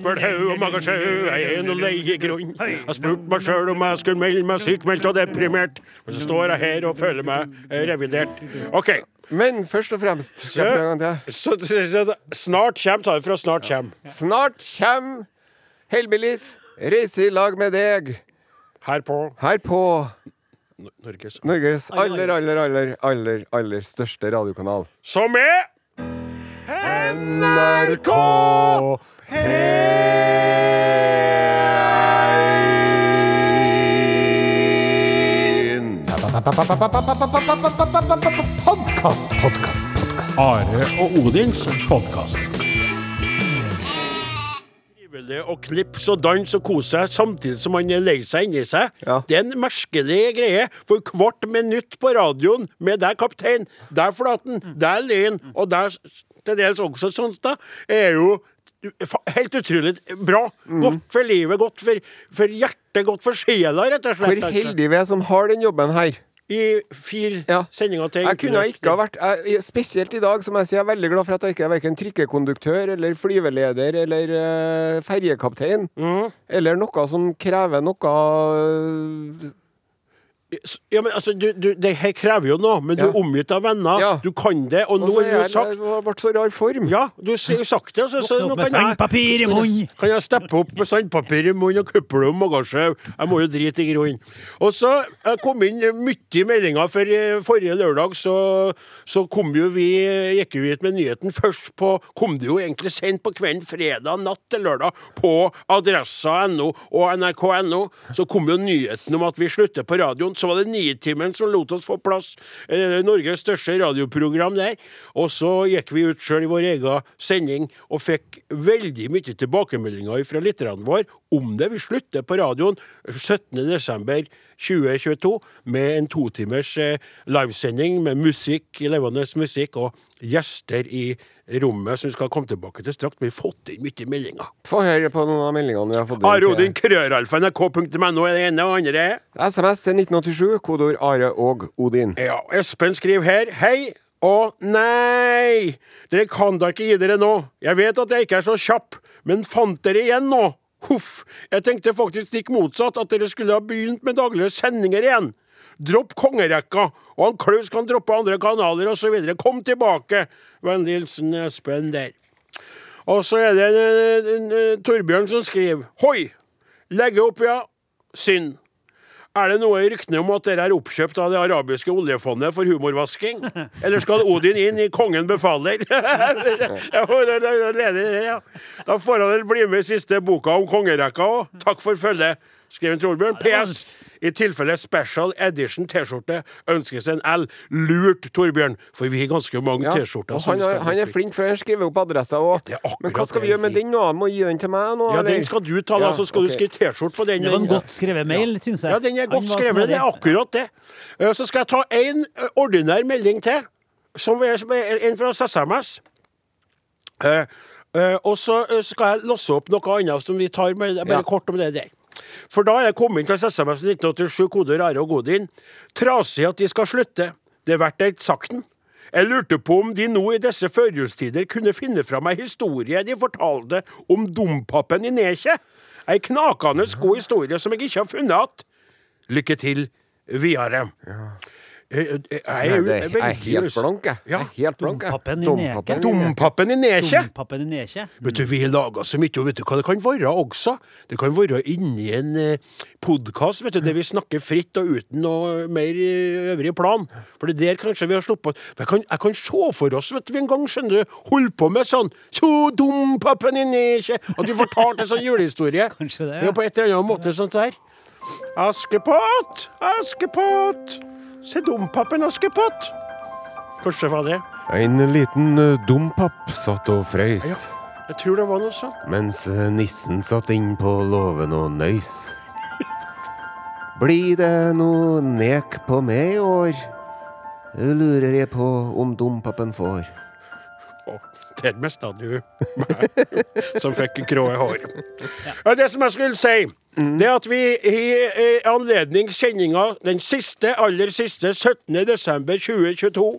koppelhaug og magasjau, jeg er nå i grunn. Jeg spurte meg sjøl om jeg skulle melde meg sykmeldt og deprimert, men så står jeg her og føler meg revidert. OK. Men først og fremst jeg. Så, så, så snart kjem, ta det fra snart kjem. Snart kjem Hellbillies reise i lag med deg Her på her på Norges Norges aller, aller, aller, aller, aller største radiokanal. Som er NRK Are og Odins podkast. Å knipse og danse og kose seg samtidig som man er lei seg inni seg. Ja. Det er en merkelig greie. For hvert minutt på radioen med deg, kaptein, der Flaten, der Lyn og der til dels også Sonstad, er jo helt utrolig bra. Godt for livet, godt for, for hjertet, godt for sjela, rett og slett. Hvor heldige vi er som har den jobben her. I fire Ja. sendinger til Jeg kunne ikke ha vært jeg, Spesielt i dag, som jeg sier, jeg er veldig glad for at jeg ikke er verken trikkekonduktør eller flyveleder eller uh, ferjekaptein. Mm. Eller noe som krever noe øh, Ja, men altså, du, du, Det her krever jo noe, men du er omgitt av venner. Ja. Du kan det, og nå har er jo sagt Det det ble så rar form. Ja, du har sagt det, så, så nå kan jeg. Kan jeg steppe opp med sandpapir i munnen og kuple om magasje? Jeg må jo drite i grunnen. Og så jeg kom inn mye meldinger, for eh, forrige lørdag så, så kom jo vi gikk jo ut med nyheten. Først på Kom det jo egentlig sent på kvelden, fredag natt til lørdag, på adressa.no og nrk.no. Så kom jo nyheten om at vi slutter på radioen. Så var det Nitimen som lot oss få plass. Eh, Norges største radioprogram der. Og så gikk vi ut sjøl i vår egen sending og fikk veldig mye tilbakemeldinger fra lytterne våre om det. Vi slutter på radioen 17.12.2022 med en totimers eh, livesending med musikk, levende musikk og gjester i rommet som vi skal komme tilbake til straks. Vi har fått inn mye meldinger. Få høre på noen av meldingene vi har fått. inn Are til- Odin, krøralfa, nrk.no er det ene, og andre SMS til 1987, kodeord Are og Odin. Ja, Espen skriver her Hei og nei Dere kan da ikke gi dere nå Jeg vet at jeg ikke er så kjapp Men fant dere igjen nå? Huff Jeg tenkte faktisk stikk motsatt At dere skulle ha begynt med daglige sendinger igjen Dropp kongerekka Og han Klaus kan droppe andre kanaler videre Kom tilbake Vennlig hilsen Espen der Og så er det en, en, en, Torbjørn som skriver Hoi Legge opp ja Synd er det noe i ryktene om at dere er oppkjøpt av det arabiske oljefondet for humorvasking? Eller skal Odin inn i Kongen befaler? Da får han vel bli med i siste boka om kongerekka òg. Takk for følget, skrev Torbjørn. PS. I tilfelle special edition T-skjorte ønskes en L. Lurt, Torbjørn, for vi har ganske mange Ja. T-skjorter. Han, han er flink, for han skriver opp adressa òg. Men hva skal vi gjøre med den nå? Må gi den til meg nå? Ja, eller? den skal du ta, da, så skal okay. du skrive T-skjorte på den. Det var en godt skrevet mail, syns jeg. Ja, den er godt skrevet. Det er akkurat det. Eh, Så skal jeg ta en eh, ordinær melding til, som er en fra SMS. Uh, eh, og så skal jeg låse opp noe annet som vi tar med, bare Ja. kort om det der. For da er jeg kommet inn til SMS 1987, kode Rare og Godin. Trasig at de skal slutte. Det er verdt et sakten. Jeg lurte på om de nå i disse førjulstider kunne finne fram ei historie de fortalte om dompapen i Nekje. Ei knakende god historie som jeg ikke har funnet igjen. Lykke til videre. Eh, eh, Jeg jeg, er, jeg er helt blank, jeg. Ja. Jeg er helt blank, jeg. Dompapen i neket. Dompappen i neket. Vet du, Vi har laga så mye, og vet du hva det kan være også? Det kan være inni en eh, podkast der vi snakker fritt og uten noe mer eh, øvrig plan. For det er der kanskje vi har sluppet For jeg kan, jeg kan se for oss vet du, en gang skjønner du, holde på med sånn Så dompappen i neket! At vi fortalte en sånn julehistorie. Kanskje det, ja. ja. På et eller annet måte sånt der. Askepott, Askepott, se dompapen Askepott. Kanskje det var det. En liten dompap dompapp satt og frøys, Jeg tror det var noe sånt. mens uh, nissen satt inn på låven og nøys. Blir det noe nek på meg i år? Lurer jeg på om dompapen får. Å, der mista du meg, som fikk grå hår. Ja, det som jeg skulle si, det at vi i anledning sendinga den siste, aller siste, 17. desember 2022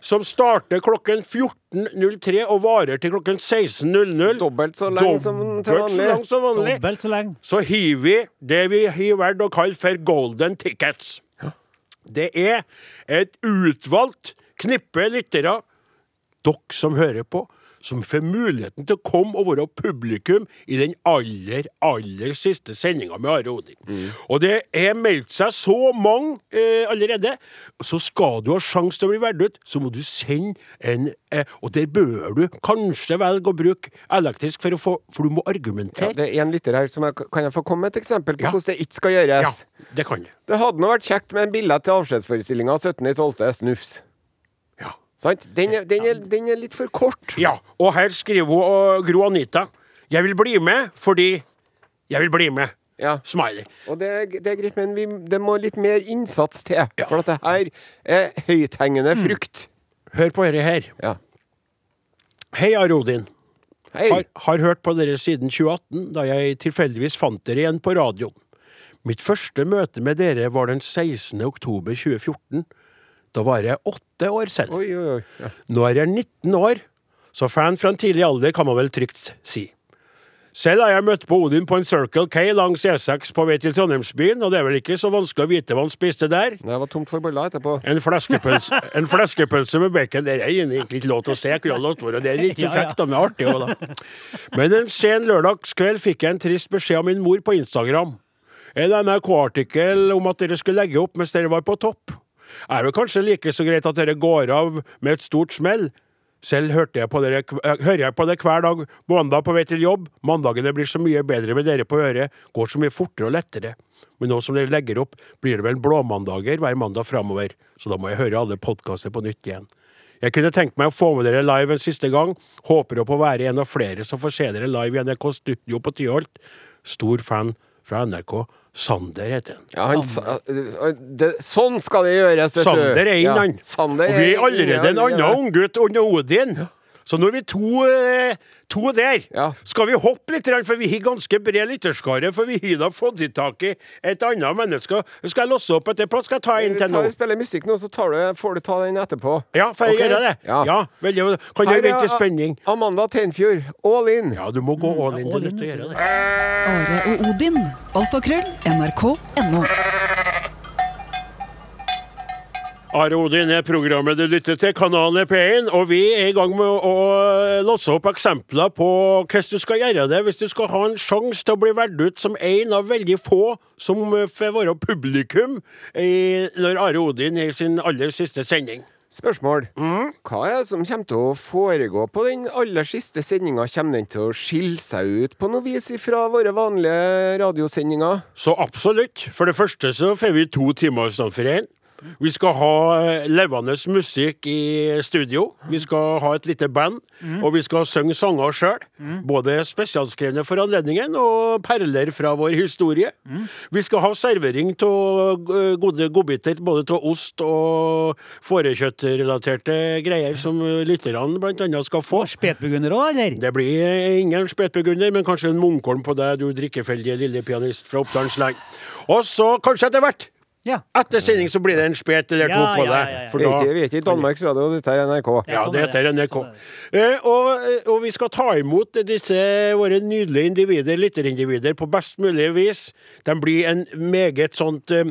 som starter klokken 14.03 og varer til klokken 16.00. Dobbelt så lenge som til Dobbelt så vanlig. lang som vanlig. Dobbelt så lenge. Så hiver vi det vi har valgt å kalle for golden tickets. Det er et utvalgt knippe lyttere, dere som hører på, som får muligheten til å komme og være publikum i den aller, aller siste sendinga med Are Odin. Og det er meldt seg så mange eh, allerede. Så skal du ha sjanse til å bli valgt ut, så må du sende en eh, Og der bør du kanskje velge å bruke elektrisk, for, å få, for du må Ja, argumentere. det er en lytter her som jeg, Kan jeg få komme med et eksempel på Ja. hvordan det ikke skal gjøres? Ja, det kan du. Det hadde nå vært kjekt med en billett til avskjedsforestillinga 17.12. Snufs. Sant? Den er, den, er, den er litt for kort. Ja, og her skriver hun og Gro Anita Jeg vil bli med fordi jeg vil bli med. Ja. Smiley. Og det, det er greit, men vi, det må litt mer innsats til. Ja. For at det her er høythengende frukt. Hør på dette her. Ja. Hei, Arodin. Hei. Har, har hørt på dere siden 2018, da jeg tilfeldigvis fant dere igjen på radioen. Mitt første møte med dere var den 16. oktober 2014. Da var jeg åtte år selv. Oi, oi, oi. Ja. Nå er jeg 19 år, så fan fra en tidlig alder kan man vel trygt si. Selv har jeg møtt på Odin på en Circle K langs E6 på vei til Trondheimsbyen, og det er vel ikke så vanskelig å vite hva han spiste der. Det var tomt for boller etterpå. En fleskepølse, en fleskepølse med bacon. Det er egentlig ikke lov til å se. Jeg kunne latt være. Det er litt kjekt, men artig òg, da. Men en sen lørdagskveld fikk jeg en trist beskjed av min mor på Instagram. En NRK-artikkel om at dere skulle legge opp mens dere var på topp. Er det kanskje like så greit at dere går av med et stort smell? Selv hørte jeg på dere, eh, hører jeg på det hver dag, mandag på vei til jobb. Mandagene blir så mye bedre med dere på øret, går så mye fortere og lettere. Men nå som dere legger opp, blir det vel blåmandager hver mandag framover, så da må jeg høre alle podkaster på nytt igjen. Jeg kunne tenkt meg å få med dere live en siste gang. Håper å få være en av flere som får se dere live i NRK Studio på Tyholt. Stor fan fra NRK. Sander heter han. Ja, han, sa- det, sånn skal det gjøres, vet du. Sander er inn, Ja, han. Sander Og vi er allerede en annen ja. unggutt under Odin. Så nå er vi to, eh, to der. Ja. Skal vi hoppe litt, for vi har ganske bred lytterskare, for vi har da fått i tak i et annet menneske. Skal jeg låse opp etter plass? Skal jeg ta en Vi til nå? tar, spiller musikk nå, så tar du, får du ta den etterpå. Ja, får jeg okay. gjøre det? Ja. Ja, veldig, Kan jeg vente i spenning? Amanda Tenfjord, all in. Ja, du må gå all in. Du er nødt til å gjøre det. Are og Odin. Alfakrøll. NRK.no. Are Odin er programmet du lytter til, kanalen er P1, og vi er i gang med å låse opp eksempler på hvordan du skal gjøre det hvis du skal ha en sjanse til å bli valgt ut som en av veldig få som eh, får være publikum i, når Are Odin er i sin aller siste sending. Spørsmål. Mm. Hva er det som kommer til å foregå på den aller siste sendinga? Kommer den til å skille seg ut på noe vis fra våre vanlige radiosendinger? Så absolutt. For det første så får vi to timer istedenfor én. Vi skal ha eh, levende musikk i studio. Vi skal ha et lite band. Og vi skal synge sanger sjøl. Både spesialskrevne for anledningen og perler fra vår historie. Vi skal ha servering av gode godbiter, både av ost og fårekjøttrelaterte greier som eh, lytterne annet skal få. Spetbegunner òg, eller? Det blir eh, ingen spetbegunner, men kanskje en munnkorn på deg, du drikkefeldige lille pianist fra Oppdalens land. Og så, kanskje etter hvert, Ja. etter sending, så blir det en spet eller to på ja, deg. ja, ja. For Vi er da ikke, vi er ikke i Danmarks Radio, dette er NRK. ja, Ja, sånn det er heter det. NRK. Sånn Eh, og, og vi skal ta imot disse våre nydelige individer, lytterindivider, på best mulig vis. De blir en meget sånt eh,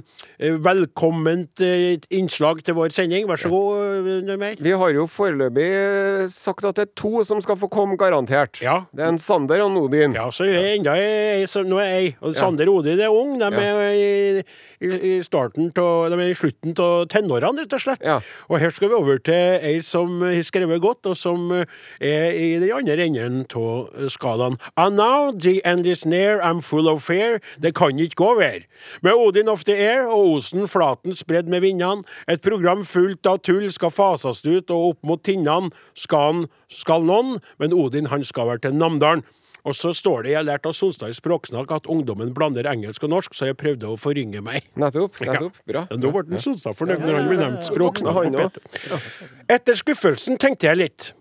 velkomment eh, innslag til vår sending. Vær så god, eh, Vi har jo foreløpig eh, sagt at det er to som skal få komme, garantert. Ja. Det er en Sander og Odin. Ja, så er enda ei som nå er ei. Og Sander og Odin er ung. De Ja. er i, i, i starten til, De er i slutten av tenårene, rett og slett. Ja. Og her skal vi over til ei som har skrevet godt, og som er i den andre enden av skalaen. And now the end is near, I'm full of fear. Det kan ikke gå over. Med Odin of the air og Osen flaten spredd med vindene. Et program fullt av tull skal fases ut, og opp mot tinnene skal, han, skal noen, men Odin han skal være til Namdalen. Og så står det, jeg har lært av Solstad i språksnakk, at ungdommen blander engelsk og norsk, så jeg prøvde å forringe meg. Nettopp. nettopp. Bra. Ja, da ble Solstad fornøyd når han ble nevnt språksnakk. Han på også. P2. Etter skuffelsen tenkte jeg litt.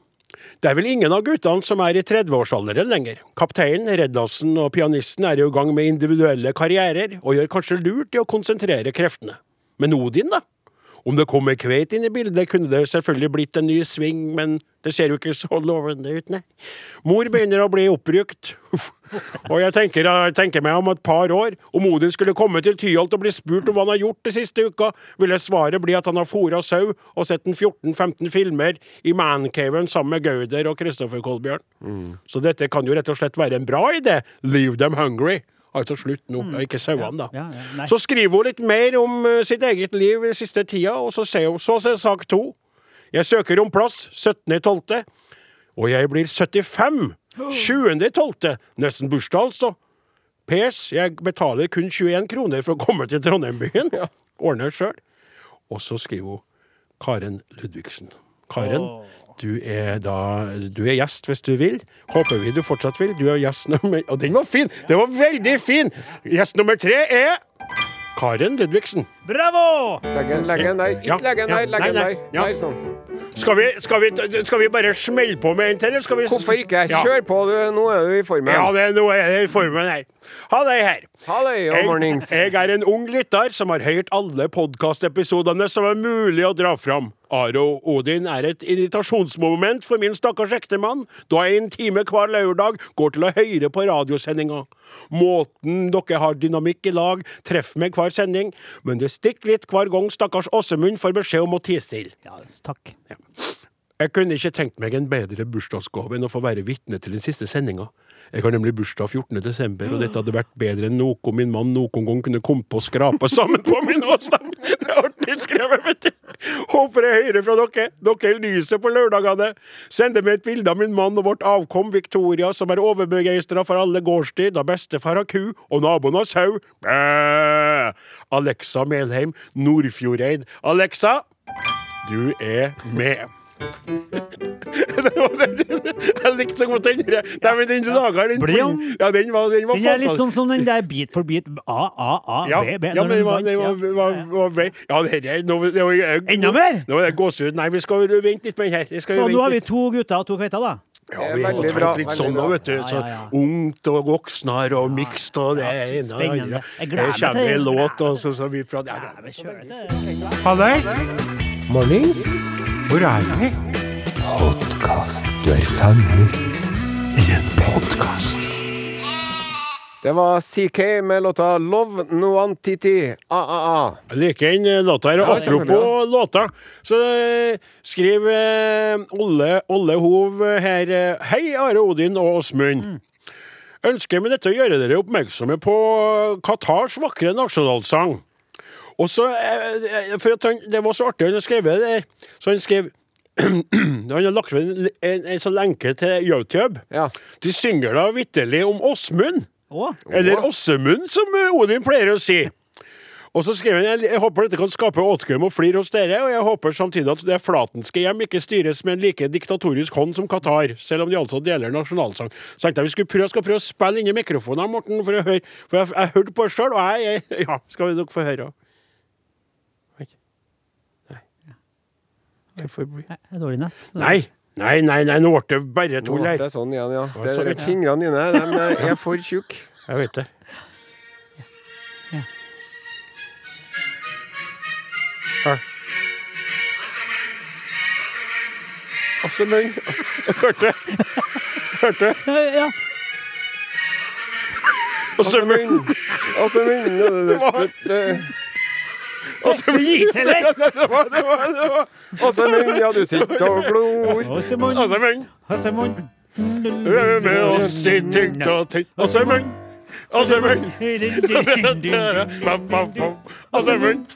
Det er vel ingen av guttene som er i 30-årsalderen lenger. Kapteinen, reddasen og pianisten er jo i gang med individuelle karrierer, og gjør kanskje lurt i å konsentrere kreftene. Men Odin, da? Om det kommer kveit inn i bildet, kunne det selvfølgelig blitt en ny sving, men det ser jo ikke så lovende ut, nei. Mor begynner å bli opprykt, og jeg tenker, jeg tenker meg om et par år. Om Odin skulle komme til Tyholt og bli spurt om hva han har gjort de siste uka, ville svaret bli at han har fôra sau og sett en 14-15 filmer i mancaven sammen med Gauder og Kristoffer Kolbjørn. Så dette kan jo rett og slett være en bra idé. Leave them hungry. Altså slutt nå, mm. ikke sauene, da. Ja, ja. Så skriver hun litt mer om eh, sitt eget liv den siste tida, og så sier hun så ser sak to. Jeg søker om plass 17.12., og jeg blir 75. 20.12. Nesten bursdag, altså. PS, jeg betaler kun 21 kroner for å komme til Trondheim-byen. Ordner sjøl. Og så skriver hun Karen Ludvigsen. Karen, du er da Du er gjest hvis du vil. Håper vi du fortsatt vil. Du er gjest nummer Og den var fin! Den var veldig fin! Gjest nummer tre er Karen Ludvigsen. Bravo! Legg den legg den der. Ikke legge den der. Legg nei, den nei, der. Der, sånn. Skal vi, skal, vi, skal vi bare smelle på med en til, eller skal vi Hvorfor ikke? Kjør på, du. Nå er du i formen. Ja, det, nå er jeg i formen her. Ha deg her. Halløy. Jeg, jeg er en ung lytter som har hørt alle podkastepisodene som er mulig å dra fram. Are og Odin er et irritasjonsmoment for min stakkars ektemann, da jeg en time hver lørdag går til å høre på radiosendinga. Måten dere har dynamikk i lag, treffer meg hver sending, men det stikker litt hver gang stakkars Åsemund får beskjed om å tie stille. Ja, takk. Jeg kunne ikke tenkt meg en bedre bursdagsgave enn å få være vitne til den siste sendinga. Jeg har nemlig bursdag 14. desember, og dette hadde vært bedre enn noe min mann noen gang kunne komme på å skrape sammen på min årsdag. Det er artig skrevet, vet du. Håper jeg hører fra dere. Dere lyser på lørdagene. Sender meg et bilde av min mann og vårt avkom Victoria, som er overbegeistra for alle gårdsdyr, da bestefar har ku og naboen har sau. Bæ! Alexa Melheim, Nordfjordeid. Alexa, du er med. Den- jeg likte så godt den der. Nei, men den du laga, den. Ja, den var, den var Den er litt sånn som den der bit for bit. A, A, A, B, B. ja, men den var, vant, var, var, var, var Ja, det er Enda mer? Nå er det gåsehud. Nei, vi skal vente litt på den her. Så nå har vi to gutter og to kveiter, da. Ja, er vi har tenkt bra, litt sånn òg, vet du. Så ungt og voksnere og mikst og det er ene og det andre. Her kommer det en låt, og så, så vi prater ja, Ja, vi kjører det. Ha det! Mornings. Hvor er vi? Podkast. Du er fanget i en podkast. Det var CK med låta 'Love Noantiti'. A-a-a. Jeg liker den eh, låta her. Og Ja, apropos låta, så eh, skriver eh, Olle, Olle Hov her Hei, Are Odin og Åsmund. Ønsker med dette å gjøre dere oppmerksomme på Qatars vakre nasjonalsang. Og så, eh, for at han, Det var så artig han har skrevet det. Så han skrev Han har lagt ved en, en, en sånn lenke til YouTube. Ja. De synger da vitterlig om Åsmund. Eller Åsemund, som eh, Odin pleier å si. Og så skrev han jeg, jeg håper dette kan skape åtgaum og flir hos dere, og jeg håper samtidig at det flatenske hjem ikke styres med en like diktatorisk hånd som Qatar, selv om de altså deler nasjonalsang. Så tenkte jeg vi skulle prøve, skal prøve å spille inn i mikrofonen, Morten, for å høre. For jeg, jeg hørte på det sjøl, og jeg, jeg Ja, skal vi nok få høre. Oi. Hvorfor blir det er dårlig nett. Nei! Nei, nei, nei, nå ble det bare Nå tull ble her. det sånn igjen, ja. Ja, Det er Fingrene dine de er for tjukke. Jeg vet det. Ja. Altså, men Hørte Hørte Ja, Og men Altså, men det- det- det- så men Gi til deg! Det var Altså, men ja, du sitter og glor. Åsemund, Altså, men Åsemund. Hvem er oss i tykt og Altså, men Altså, men Altså, men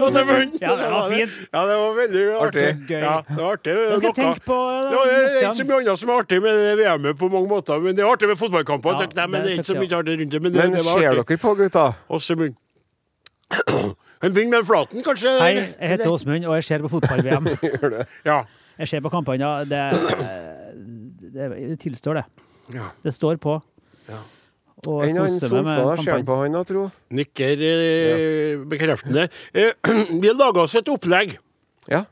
Altså, men Ja, det var fint. Ja, det var veldig artig. Artig. Ja, det var artig. Jeg skal tenke på Det det er ikke så mye annet som er artig med VM-et på mange måter, men det er artig med fotballkamper. Ja, men det er ikke så mye artig rundt det. Men det, Men ser dere på, gutta? Også begynn. Men begynn med flaten, kanskje? Hei, jeg heter Åsmund, og jeg ser på fotball-VM. Ja. Jeg ser på kampene. Det, det, det tilstår det. ja. Det står på. Ja. Og han meg med Sonstad, ser på han da, tro? Nikker eh, bekreftende. Eh, vi har laga oss et opplegg. Ja.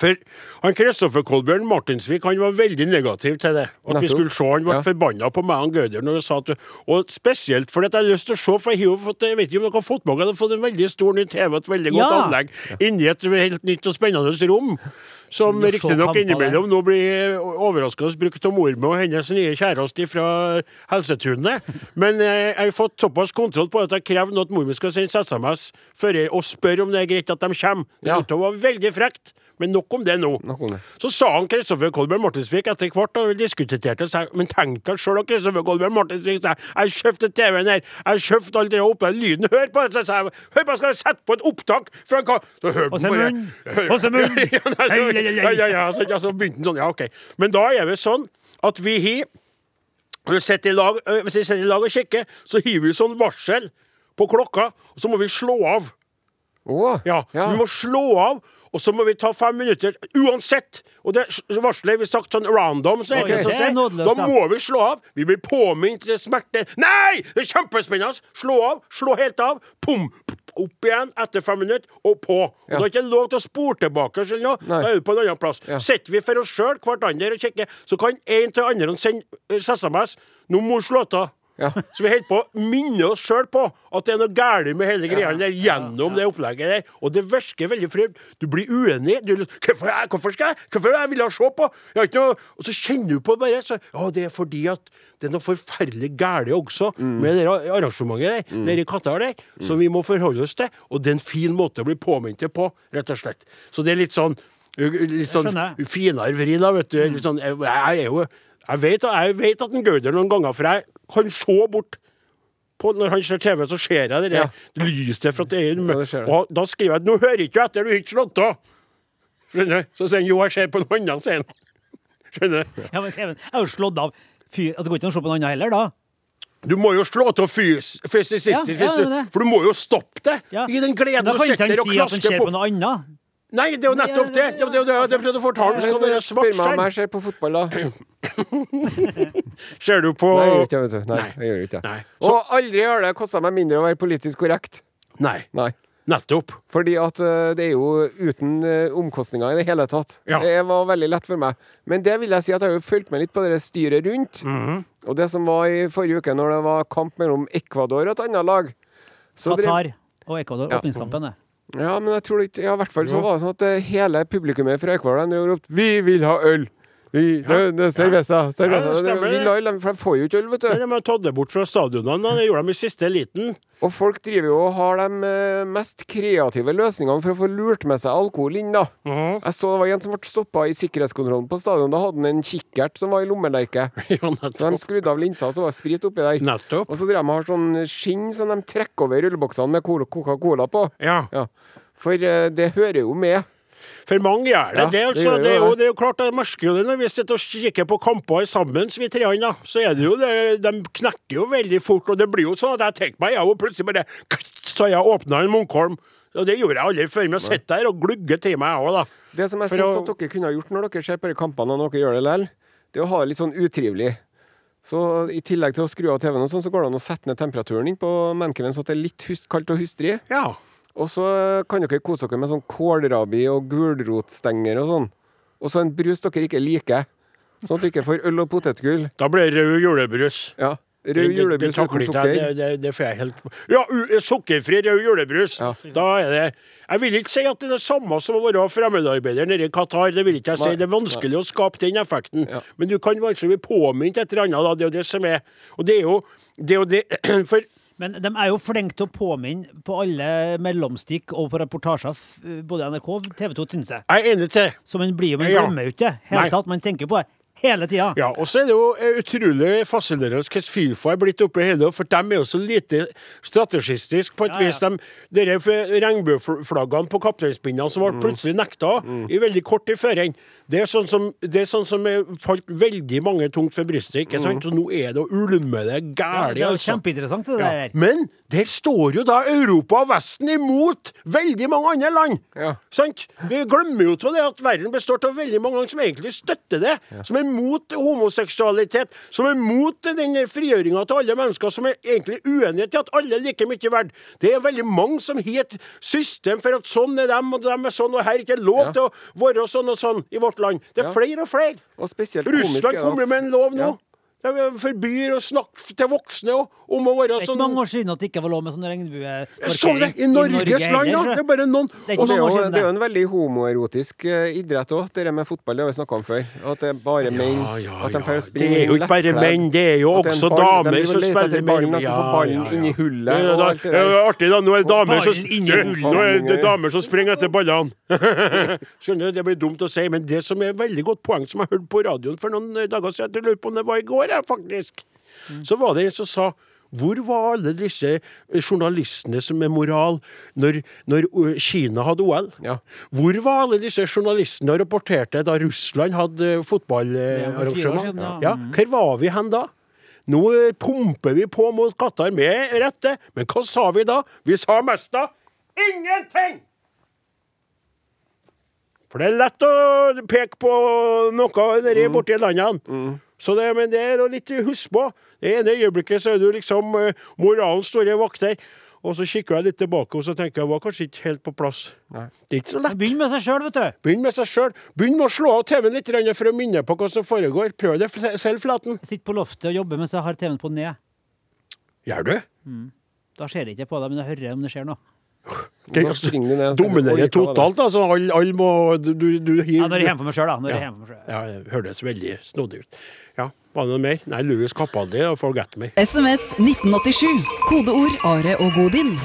For han Kristoffer Kolbjørn Martinsvik han var veldig negativ til det. At vi skulle se Han ble Ja. forbanna på meg og Gauder når jeg sa at Og spesielt fordi at jeg har lyst til å se, for jeg har fått Jeg vet ikke om dere har fått med dere, fått en veldig stor ny TV og et veldig godt Ja. anlegg inni et helt nytt og spennende rom. Som riktignok innimellom nå blir overraskende brukt av mormor og hennes nye kjæreste fra Helsetunet. Men eh, jeg har fått såpass kontroll på at jeg krever nå at mormor skal sende SMS før jeg, og spørre om det er greit at de kommer. Det ja. var veldig frekt. Men nok om det nå. Om det. Så sa han Kristoffer Kolbjørn Martinsvik etter hvert, og vi diskuterte, sa, men tenk deg sjøl, Kristoffer Kolbjørn Martinsvik sa jeg kjøpte TV-en her, jeg kjøpte alt det oppe, lyden, hør på det, så sa hør på, skal jeg sette på et opptak fra hva Så hørte han bare munn. Og så munn. Ja, ja, ja, ja, så, ja, så begynte han sånn, ja, OK. Men da er det sånn at vi har når vi i lag, øh, Hvis vi sitter i lag og kikker, så hiver vi sånn varsel på klokka, og så må vi slå av. Å, Ja, så vi må slå av, og så må vi ta fem minutter uansett. Og det varsler vi sagt sånn random, så er Ok, det så. Da må vi slå av. Vi blir påminnet til smerte. Nei! Det er kjempespennende! Slå av, slå helt av. Pum! Opp igjen etter fem minutter, og på. Og Ja. Da er det ikke lov til å spore tilbake, eller noe. Nei. Da er du på en annen plass. Ja. Sitter vi for oss sjøl, hverandre, og kikker, så kan en til andre sende SMS. Nå må du slå av. Ja. Så vi holder på å minne oss sjøl på at det er noe galt med hele greia der gjennom det opplegget der. Og det virker veldig frømt. Du blir uenig. Du, hvorfor, jeg- hvorfor skal jeg Hvorfor jeg ville se på? Jeg ikke noe, og så kjenner du på det bare. Så, ja, det er fordi at det er noe forferdelig galt også med det arrangementet der, nede i Qatar der, som vi må forholde oss til. Og det er en fin måte å bli påminnet på, rett og slett. Så det er litt sånn Litt sånn finere vri, da, vet du. Litt sånn, jeg, jeg er jo jeg vet, jeg vet at en Gauder noen ganger, for jeg kan se bort på når han ser TV, så ser jeg det der Ja. lyset fra er Ja. Og da skriver jeg 'nå hører ikke du etter, du har ikke slått av'. Skjønner du? Så sier han 'jo, jeg ser på noe annet', sier han. Skjønner du? Ja, men TV-en er jo slått av fyr at Det går ikke an å se på noe annet heller, da. Du må jo slå av fys fysistisk, Ja, ja, du- for du må jo stoppe det. Ja. I den gleden Da kan ikke han si at han ser på på noe annet. Nei, det er jo nettopp det! Det er jo det, det, det jeg prøvde å fortelle. Skal være svart Spør meg om jeg ser på fotball, da. Ser du på Nei, jeg gjør ikke det, vet du. Nei, Nei. jeg gjør ikke det. Nei. Så- Og aldri har det kosta meg mindre å være politisk korrekt. Nei. Nei. Nettopp. Fordi at eh, det er jo uten eh, omkostninger i det hele tatt. Ja. Det var veldig lett for meg. Men det vil jeg si at jeg har jo fulgt med litt på det styret rundt. Mhm. Og det som var i forrige uke, når det var kamp mellom Ecuador og et annet lag så drev- Qatar og Ecuador, Ja. åpningskampen. det. Ja, men jeg tror det ikke Ja, i hvert fall så var det sånn at eh, hele publikummet fra de ropte 'Vi vil ha øl'! Cerveza, cerveza. Ja, for de får jo ikke øl, vet du. de har tatt det bort fra stadionene. Det gjorde de i siste liten. Og folk driver jo og har de eh, mest kreative løsningene for å få lurt med seg alkohol inn, da. Mhm. Jeg så det var en som ble stoppa i sikkerhetskontrollen på stadion. Da hadde han en kikkert som var i lommelerket. Så de skrudde av linsa, og så var det sprit oppi der. Nettopp. Og så driver de og har sånn skinn som de trekker over rulleboksene med Coca-Cola på. Ja. Ja. For eh, det hører jo med. For mange gjør det. Ja, det, det altså, det, er jo det. det er jo klart, jeg merker jo det når vi sitter og kikker på kamper sammen, vi treene. Så er det jo det, de knekker jo veldig fort, og det blir jo sånn at jeg tenker meg, jeg, og plutselig bare Så jeg åpna en Munkholm. Og det gjorde jeg aldri før, men jeg sitter der og glugger til meg, jeg òg, da. Det som jeg syns å- at dere kunne ha gjort når dere ser på de kampene, og dere gjør det likevel, det er å ha det litt sånn utrivelig. Så i tillegg til å skru av TV-en, og sånn, så går det an å sette ned temperaturen inn på Mancaven så det er litt kaldt og hustrig. Ja. Og så kan dere kose dere med sånn kålrabi og gulrotstenger og sånn. Og så en brus dere ikke liker. Sånn at du ikke får øl og potetgull. Da blir det rød julebrus. Ja. Rød julebrus uten sukker. Det, det, det får jeg helt Ja, u- sukkerfri rød julebrus. Ja. Da er det Jeg vil ikke si at det er det samme som å være fremmedarbeider nede i Qatar. Det vil ikke jeg si. Det er vanskelig å skape den effekten. Ja. Men du kan kanskje bli påminnet et eller annet. Da. Det er jo det som er Og det er jo det, er jo det For Men de er jo flinke til å påminne på alle mellomstikk og på reportasjer, både NRK og TV 2, syns jeg. jeg er enig til Så man blir jo, man Ja. glemmer jo ikke det. Helt Nei. tatt, Man tenker på det hele tida. Ja, og så er det jo eh, utrolig fascinerende hvordan Fifa er blitt oppi hele for de er jo så lite strategistisk på et Ja, ja. vis. De, regnbueflaggene på kapteinspinnene som Mm. ble plutselig nekta i veldig kort i føring. Det er sånn som, det er sånn som er falt veldig mange tungt for brystet. ikke sant? Så nå er det å ulme det gæli. Ja, det er jo altså. kjempeinteressant, det Ja. der. Men der står jo da Europa og Vesten imot veldig mange andre land. Ja. Sant? Vi glemmer jo til det at verden består av veldig mange land som egentlig støtter det. Som er mot homoseksualitet, som er mot den frigjøringa til alle mennesker, som er egentlig uenige til at alle er like mye verdt. Det er veldig mange som har et system for at sånn er dem, og dem er sånn, og her er ikke lov Ja. til å være sånn og sånn i vårt land. Det er flere og flere. Og spesielt Russland er kommer med en lov nå. Ja. De forbyr å snakke til voksne og, om å være sånn Det er ikke sånn mange år siden at det ikke var lov med sånn regnbue... Jeg så det i Norges land, ja! Det er bare noen Det er det er, jo, det er jo en veldig homoerotisk eh, idrett òg, det med fotball. Det har vi snakka om før. At det er bare menn. Ja, ja, at de ja. får Det er jo ikke bare menn, det er jo At også en damer som spiller ballen, med- De Ja, ballen ja, ja. inn i hullet. Da- det det er artig, da. Nå er det damer som, er springer etter ballene. Skjønner du, det blir dumt å si, men det som er veldig godt poeng som jeg hørte på radioen for noen dager siden, jeg lurer på om det var i går, jeg, faktisk, så var det en som sa hvor var alle disse journalistene som er moral når, når uh, Kina hadde OL? Ja. Hvor var alle disse journalistene og rapporterte da Russland hadde fotballarrangement? ja. Ja, hvor var vi hen da? Nå eh, pumper vi på mot Qatar med rette, men hva sa vi da? Vi sa mest da ingenting! For det er lett å peke på noe nedi borti landene. Så det, men det er å litt husk på. Det ene øyeblikket så er du liksom eh, moralens store vakter. Og så kikker jeg litt tilbake og så tenker jeg var kanskje ikke helt på plass. Nei. Det er ikke så lett. Begynn med seg sjøl, vet du. Begynn med seg sjøl. Begynn med å slå av TV-en litt for å minne på hva som foregår. Prøv det selv, Flaten. Jeg sitter på loftet og jobber mens jeg har TV-en på ned. Gjør du? Da ser jeg ikke på deg, men jeg hører om det skjer noe. Dominerer totalt, altså. Alle all må Du, du, du Ja, når jeg er hjemme for meg sjøl, da. Når Ja. hjemme på meg selv. Ja, det hørtes veldig snodig ut. Ja, var det noe mer? Nei, Louis Capaldi og Forget Me. SMS 1987. Kodeord Are og Godin.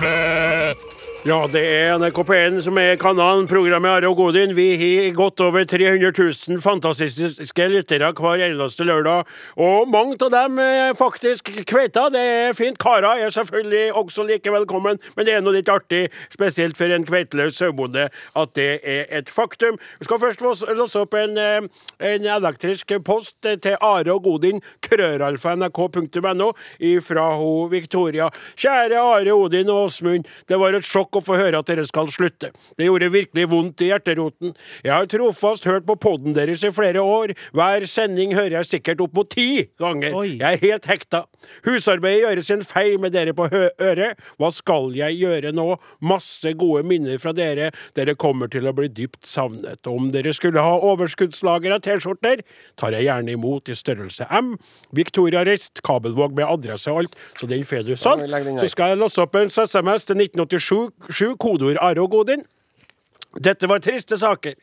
Ja, det er NRK P1 som er kanalen. Programmet Are og Godin. Vi har godt over 300 000 fantastiske lyttere hver eneste lørdag. Og mange av dem er faktisk kveita. Det er fint. Kara er selvfølgelig også like velkommen, men det er noe litt artig, spesielt for en kveiteløs sauebonde, at det er et faktum. Vi skal først låse opp en, eh, en elektrisk post til Are og Godin, krøralfa.nrk.no, fra Victoria. Kjære Are, Odin og Åsmund. Det var et sjokk å få høre at dere skal slutte. Det gjorde virkelig vondt i hjerteroten. Jeg har trofast hørt på podden deres i flere år. Hver sending hører jeg sikkert opp mot ti ganger. Oi. Jeg er helt hekta. Husarbeidet gjøres en feil med dere på hø øret. Hva skal jeg gjøre nå? Masse gode minner fra dere. Dere kommer til å bli dypt savnet. Om dere skulle ha overskuddslager av T-skjorter, tar jeg gjerne imot i størrelse M. Victoria Rist, kabelvåg med adresse og alt, så den får du sånn. Så skal jeg låse opp en SMS til 1987, kodeord Are og Godin. Dette var triste saker.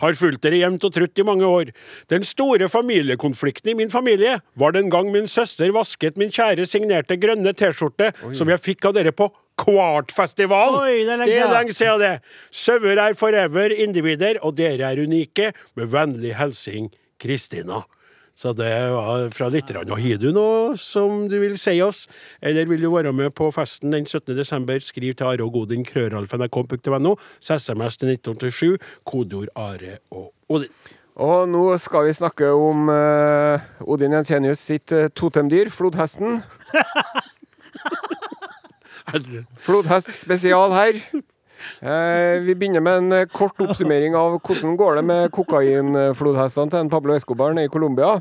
Har fulgt dere jevnt og trutt i mange år. Den store familiekonflikten i min familie var den gang min søster vasket min kjære signerte grønne T-skjorte som jeg fikk av dere på Kvartfestival. Oi, det er lenge siden det. Sauer er forever individer, og dere er unike. Med vennlig hilsen Kristina. Så det var fra lytterne. Og Har du noe som du vil si oss, eller vil du være med på festen den 17. desember, skriv til Are og Godin, krøralfnrk.no, SMS til 1987, kodeord Are og Odin. Og nå skal vi snakke om uh, Odin Jensenius sitt uh, totemdyr, flodhesten. Flodhest spesial her. Eh, vi begynner med en kort oppsummering av hvordan går det med kokainflodhestene til en Pablo Escobar nede i Colombia.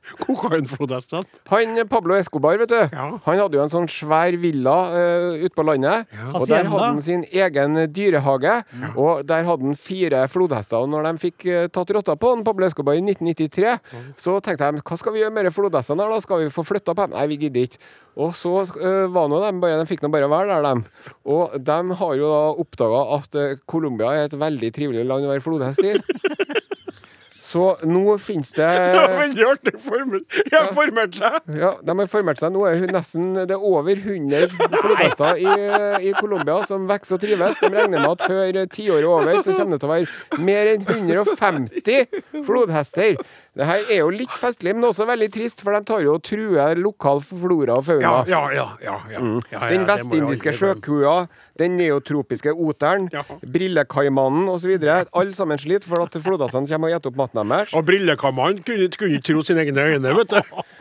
Kokainflodhestene. Han Pablo Escobar, vet du, Ja. han hadde jo en sånn svær villa uh, ute på landet. Og der hadde han sin egen dyrehage. Og der hadde han fire flodhester. Og når de fikk uh, tatt rotta på han, Pablo Escobar i 1993, så tenkte de hva skal vi gjøre med de flodhestene her, da? Skal vi få flytta på dem? Nei, vi gidder ikke. Og så uh, var nå de bare, de fikk nå bare være der, de. Og de har jo da oppdaga at eh, Colombia er et veldig trivelig land å være flodhest i. Så nå finnes det Det var veldig artig formel. Jeg har formert seg. ja, de har formert seg. Nå er hun nesten Det er over 100 flodhester i, i Colombia som vokser og trives. De regner med at før tiåret er over, så kommer det til å være mer enn 150 flodhester. Det her er jo litt festlig, men også veldig trist, for de tar jo og truer lokal flora og fauna. Ja, ja, ja. ja, ja Den vestindiske sjøkua, den neotropiske oteren, Ja. brillekaimannen osv. Alle sammen sliter for at flodhestene kommer og spiser opp maten deres. Og brillekaimannen kunne, ikke tro sine egne øyne, vet du.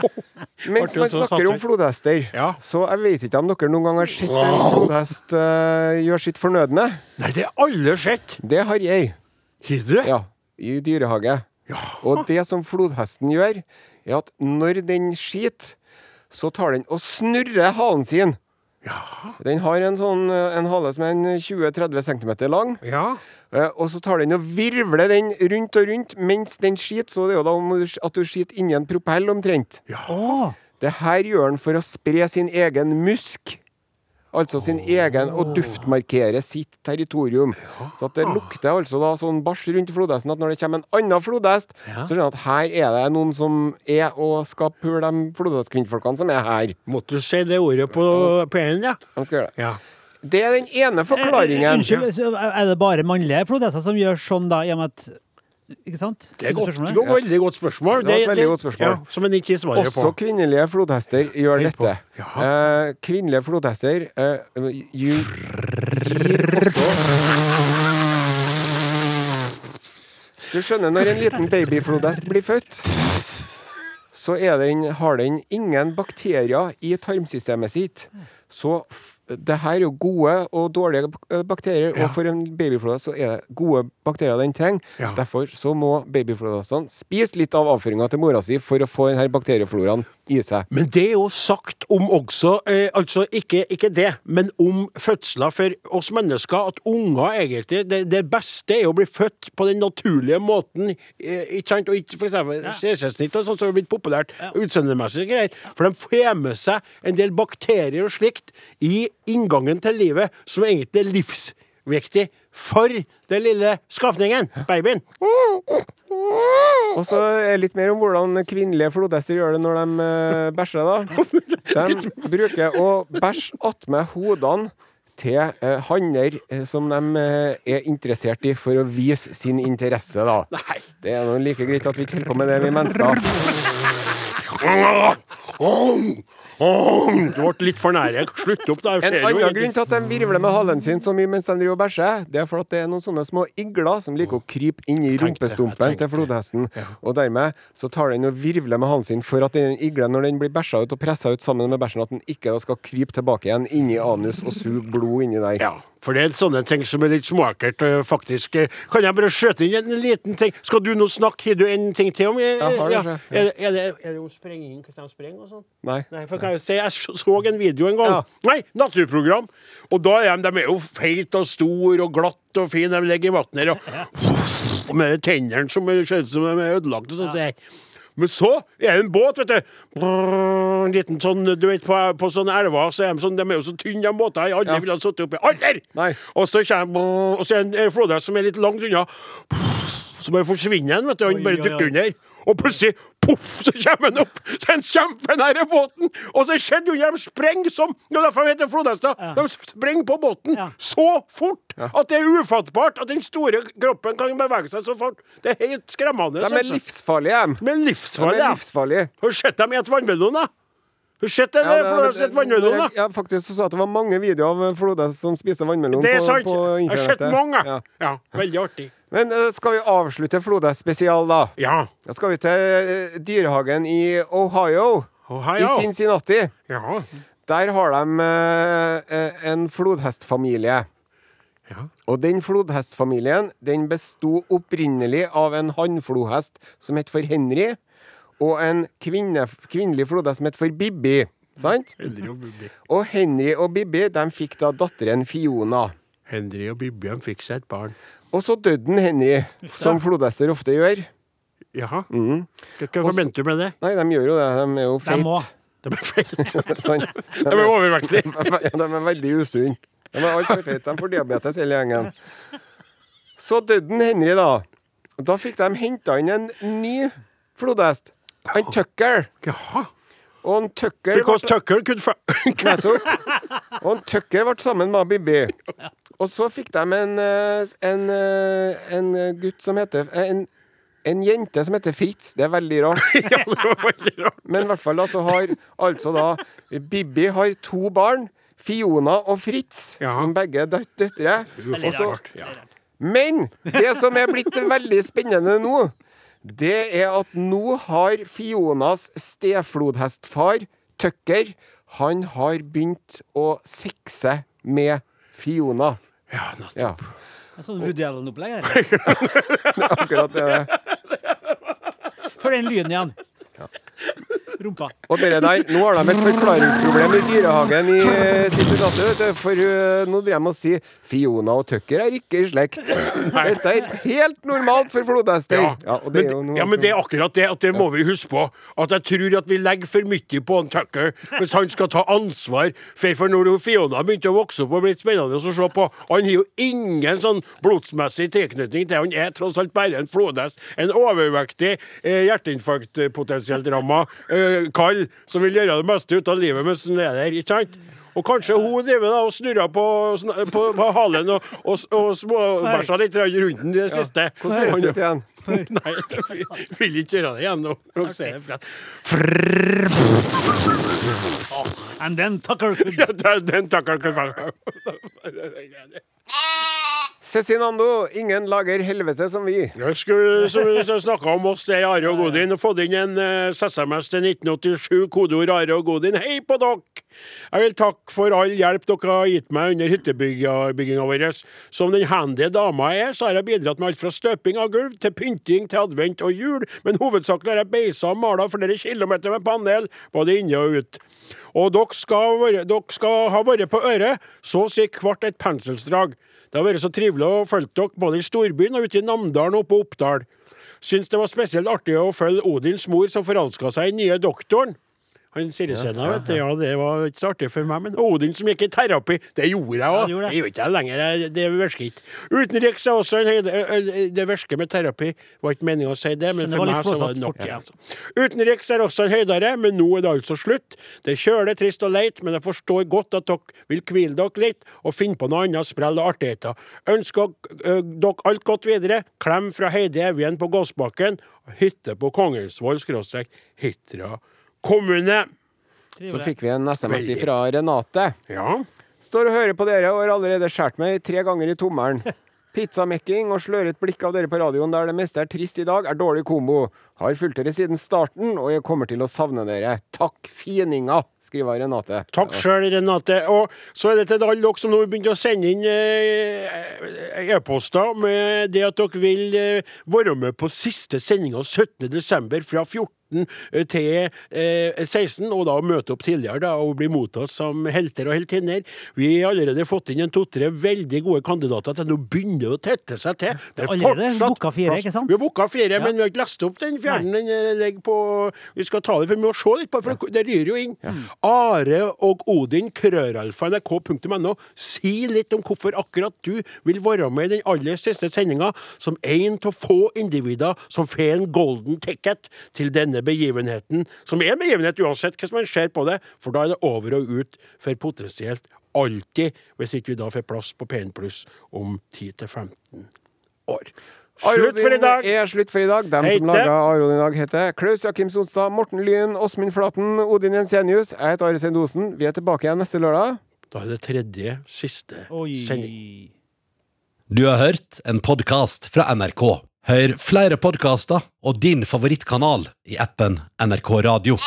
Mens man snakker om flodhester, så jeg vet ikke om dere noen gang har sett en flodhest uh, gjøre sitt fornødne. Nei, det har alle sett. Det har jeg. Har du? Ja. I dyrehage. Og det som flodhesten gjør, er at når den skiter, så tar den og snurrer halen sin. Den har en sånn en hale som er 20-30 cm lang. Ja. Eh, Og så tar den og virvler den rundt og rundt mens den skiter. Så det er jo da om at du skiter inni en propell omtrent. Ja. Det her gjør den for å spre sin egen musk. Altså sin egen, og duftmarkere sitt territorium. Så at det lukter altså da sånn bæsj rundt flodhesten at når det kommer en annen flodhest, så skjønner jeg at her er det noen som er og skal pule de flodhestkvinnfolkene som er her. Måtte du si det ordet på, på en, ja? De skal gjøre det. Ja. Det er den ene forklaringen. Unnskyld, er det bare mannlige flodhester som gjør sånn, da? I og med at Ikke sant? Det er godt, det veldig godt spørsmål. Det er et veldig godt spørsmål. Ja, som en ikke svarer svaret Også på. kvinnelige flodhester gjør dette. Ja. Uh, kvinnelige flodhester uh, gir, gir Du skjønner, når en liten babyflodhest blir født, så er den, har den ingen bakterier i tarmsystemet sitt. Så det her er jo gode og dårlige bakterier, bakterier, og for en babyflodhest så er det gode bakterier den trenger. Ja. Derfor så må babyflodhestene spise litt av avføringa til mora si for å få denne bakteriefloraen i seg. Men det er jo sagt om også, eh, altså ikke, ikke det, men om fødsler for oss mennesker, at unger egentlig, det, det beste er å bli født på den naturlige måten, eh, ikke sant, og ikke for eksempel keisersnitt og sånt som har blitt populært utseendemessig greit, for de får med seg en del bakterier og slikt i inngangen til livet, som egentlig er livsviktig for den lille skapningen, babyen. Og så litt mer om hvordan kvinnelige flodhester gjør det når de eh, bæsjer, da. De bruker å bæsje attmed hodene til eh, hanner eh, som de eh, er interessert i, for å vise sin interesse, da. Nei. Det er nå like greit at vi ikke holder på med det, vi mennesker. Du ble litt for nære. Slutt opp, da. En annen grunn til at de virvler med halen sin så mye mens de driver og bæsjer, det er for at det er noen sånne små igler som liker å krype inn i rumpestumpen til flodhesten. Og dermed så tar den og virvler med halen sin for at den iglen, når den blir bæsja ut og pressa ut sammen med bæsjen, at den ikke skal krype tilbake igjen inn i anus og suge blod inni der. Ja, for det er sånne ting som er litt småekkelt, øh, faktisk. Eh, Kan jeg bare skjøte inn en liten ting? Skal du nå snakke? Har du en ting til om jeg, har det, ja. Er, det, er, det, er det om sprenging? Hvordan de sprenger og sånn? Nei. Nei, for kan jeg si, jeg så så en video en gang. Ja. Nei, naturprogram. Og da er de, de er jo feite og store og glatt og fine. De ligger i vannet og med tennene som er- ser ut som de er ødelagte. Sånn, sier jeg. Men så er det en båt, vet du. Brrr, En liten sånn, du vet, på, på sånne elver så er de, sånn, de er jo så tynne, de båtene. aldri Ja. ville ha sittet oppi. Aldri! Og så kommer Og så er det en flodhest som er litt langt unna. Så bare forsvinner den, vet du. Han bare dukker under. Og plutselig, poff, så kommer han opp! Så han kjempenære båten! Og så skjedde jo de sprenger som Det er Derfor heter det flodhester. De sprenger på båten Ja. så fort at det er ufattbart at den store kroppen kan bevege seg så fort. Det er helt skremmende. De er livsfarlige, de. De er De er livsfarlige. Har du sett dem i et vannmelon, da? Har du sett det? Ja, det ete vannmelon, da? Ja, faktisk så sa at det var mange videoer av flodhest som spiser vannmelon Det er sant. på Jeg har sett mange. Ja. Ja, veldig artig. Men eh, skal vi avslutte flodhest spesial, da? Ja. Da skal vi til eh, dyrehagen i Ohio. Ohio. I Cincinnati. Ja. Der har de eh, en flodhestfamilie. Ja. Og den flodhestfamilien den besto opprinnelig av en hannflohest som het for Henry, og en kvinne, kvinnelig flodhest som het for Bibi. Sant? Henry og Bibi. Og Henry og Bibi de fikk da datteren Fiona. Henry og Bibbjørn fikk seg et barn. Og så døde Henry, som flodhester ofte gjør. Jaha. Mm. Hva, hva mente du med det? Nei, de gjør jo det. De er jo feite. De er feite. Sånn. De er overvektige. De er veldig usunne. De er altfor feite. De får diabetes hele gjengen. Så døde Henry, da. Da fikk de henta inn en ny flodhest. En Tucker. Jaha. Og en Tucker Because ble- Tucker could Nettopp. Og en Tucker ble sammen med Bibi. Og så fikk de en, eh, en, eh, en gutt som heter en, en jente som heter Fritz. Det er veldig rart. Ja, det var veldig rart. Men i hvert fall da, så har altså da Bibi har to barn. Fiona og Fritz, Ja. som begge er døtre. Også, rart. Ja. Men det som er blitt veldig spennende nå, det er at nå har Fionas steflodhestfar, Tucker, han har begynt å sexe med Fiona. Ja, nettopp. Ja, Det er Sånn Woody Allen-opplegg her. akkurat det. det. For den lyden igjen. Rumpa. Og bare der, nå har de et forklaringsproblem i dyrehagen i eh, Cincinnati, vet du. For eh, nå driver de og sier Fiona og Tucker er ikke i slekt. Dette er helt normalt for flodhester. Ja, ja, det men, ja, men det er akkurat det. At det må vi huske på. At jeg tror at vi legger for mye på en Tucker hvis han skal ta ansvar. For når Fiona begynte å vokse opp og blitt spennende å se på Han har jo ingen sånn blodsmessig tilknytning til Han er tross alt bare en flodhest. En overvektig, eh, hjerteinfarktpotensielt ramma eh, kall som vil gjøre det meste ut av livet mens han er der. ikke sant? Og kanskje hun driver da og snurrer på, på, på halen og, og, og småbæsja litt rundt den i det siste. Hvordan høres det ut igjen? Nei, jeg vil ikke gjøre det igjen nå. And then Tucker could Ja, den- Tucker could... Cezinando, ingen lager helvete som vi. Jeg skulle som snakka om oss det er Are og Godin, og fått inn en uh, SMS til 1987, kodeord Are og Godin. Hei på dere! Jeg vil takke for all hjelp dere har gitt meg under hyttebygginga vår. Som den handy dama jeg er, så har jeg bidratt med alt fra støping av gulv til pynting til advent og jul, men hovedsakelig har jeg beisa og mala flere kilometer med panel, både inne og ut. Og dere skal, dere skal ha vært på øret, så å si hvert et penselsdrag. Det har vært så trivelig å følge dere både i storbyen og ute i Namdalen og på Oppdal. Syns det var spesielt artig å følge Odins mor som forelska seg i nye doktoren. Han Sirisena, vet du. Ja, det var ikke så artig for meg. Men Odin som gikk i terapi, det gjorde jeg òg. det. gjør ikke jeg lenger. Det virker ikke. Utenriks er også en høyde ø- ø- Det virker med terapi. Var ikke meningen å si det, men for meg så var det nok. ja. Ja. altså. Utenriks er også en høydere, men nå er det altså slutt. Det er kjølig, trist og leit, men jeg forstår godt at dere vil hvile dere litt og finne på noe annet sprell og artigheter. Ønsker dere alt godt videre. Klem fra Heidi Evjen på Gåsbakken. Hytte på Kongelsvoll skråstrek Hitra kommune. Så fikk vi en SMS fra Renate. Ja. Står og hører på dere og har allerede skåret meg tre ganger i tommelen. Pizzamekking og sløret blikk av dere på radioen der det meste er trist i dag, er dårlig kombo. Har fulgt dere siden starten, og jeg kommer til å savne dere. Takk, fininga, skriver Renate. Takk sjøl, Renate. Og så er det til alle dere som nå begynte å sende inn eh, e-poster med det at dere vil eh, være med på siste sendinga 17.12. fra 14 til eh, 16, og da møte opp tidligere da, og bli mottatt som helter og heltinner. Vi har allerede fått inn en to-tre veldig gode kandidater til nå begynner det å tette seg til. Det er Allerede fortsatt booka fire, plass. sant? Vi har booka fire, men vi har ikke lest opp den fjerde. Den eh, ligger på Vi skal ta det, for vi må se litt på det, for det ryr jo inn. Are og Odin, krøralfa.nrk.no. Si litt om hvorfor akkurat du vil være med i den aller siste sendinga, som en av få individer som får en golden ticket til denne begivenheten, som er en begivenhet uansett hvordan man ser på det, for da er det over og ut for potensielt alltid, hvis ikke vi da får plass på P1 Pluss om 10-15 år. Slutt for i dag! er slutt for i dag. Dem som laga Aron i dag, heter Klaus Jakim Sonstad, Morten Lyn, Åsmund Flaten, Odin Jensenius. Jeg heter Are Sendosen. Vi er tilbake igjen neste lørdag. Da er det tredje, siste sending. Du har hørt en podkast fra NRK. Hør flere podkaster og din favorittkanal i appen NRK Radio.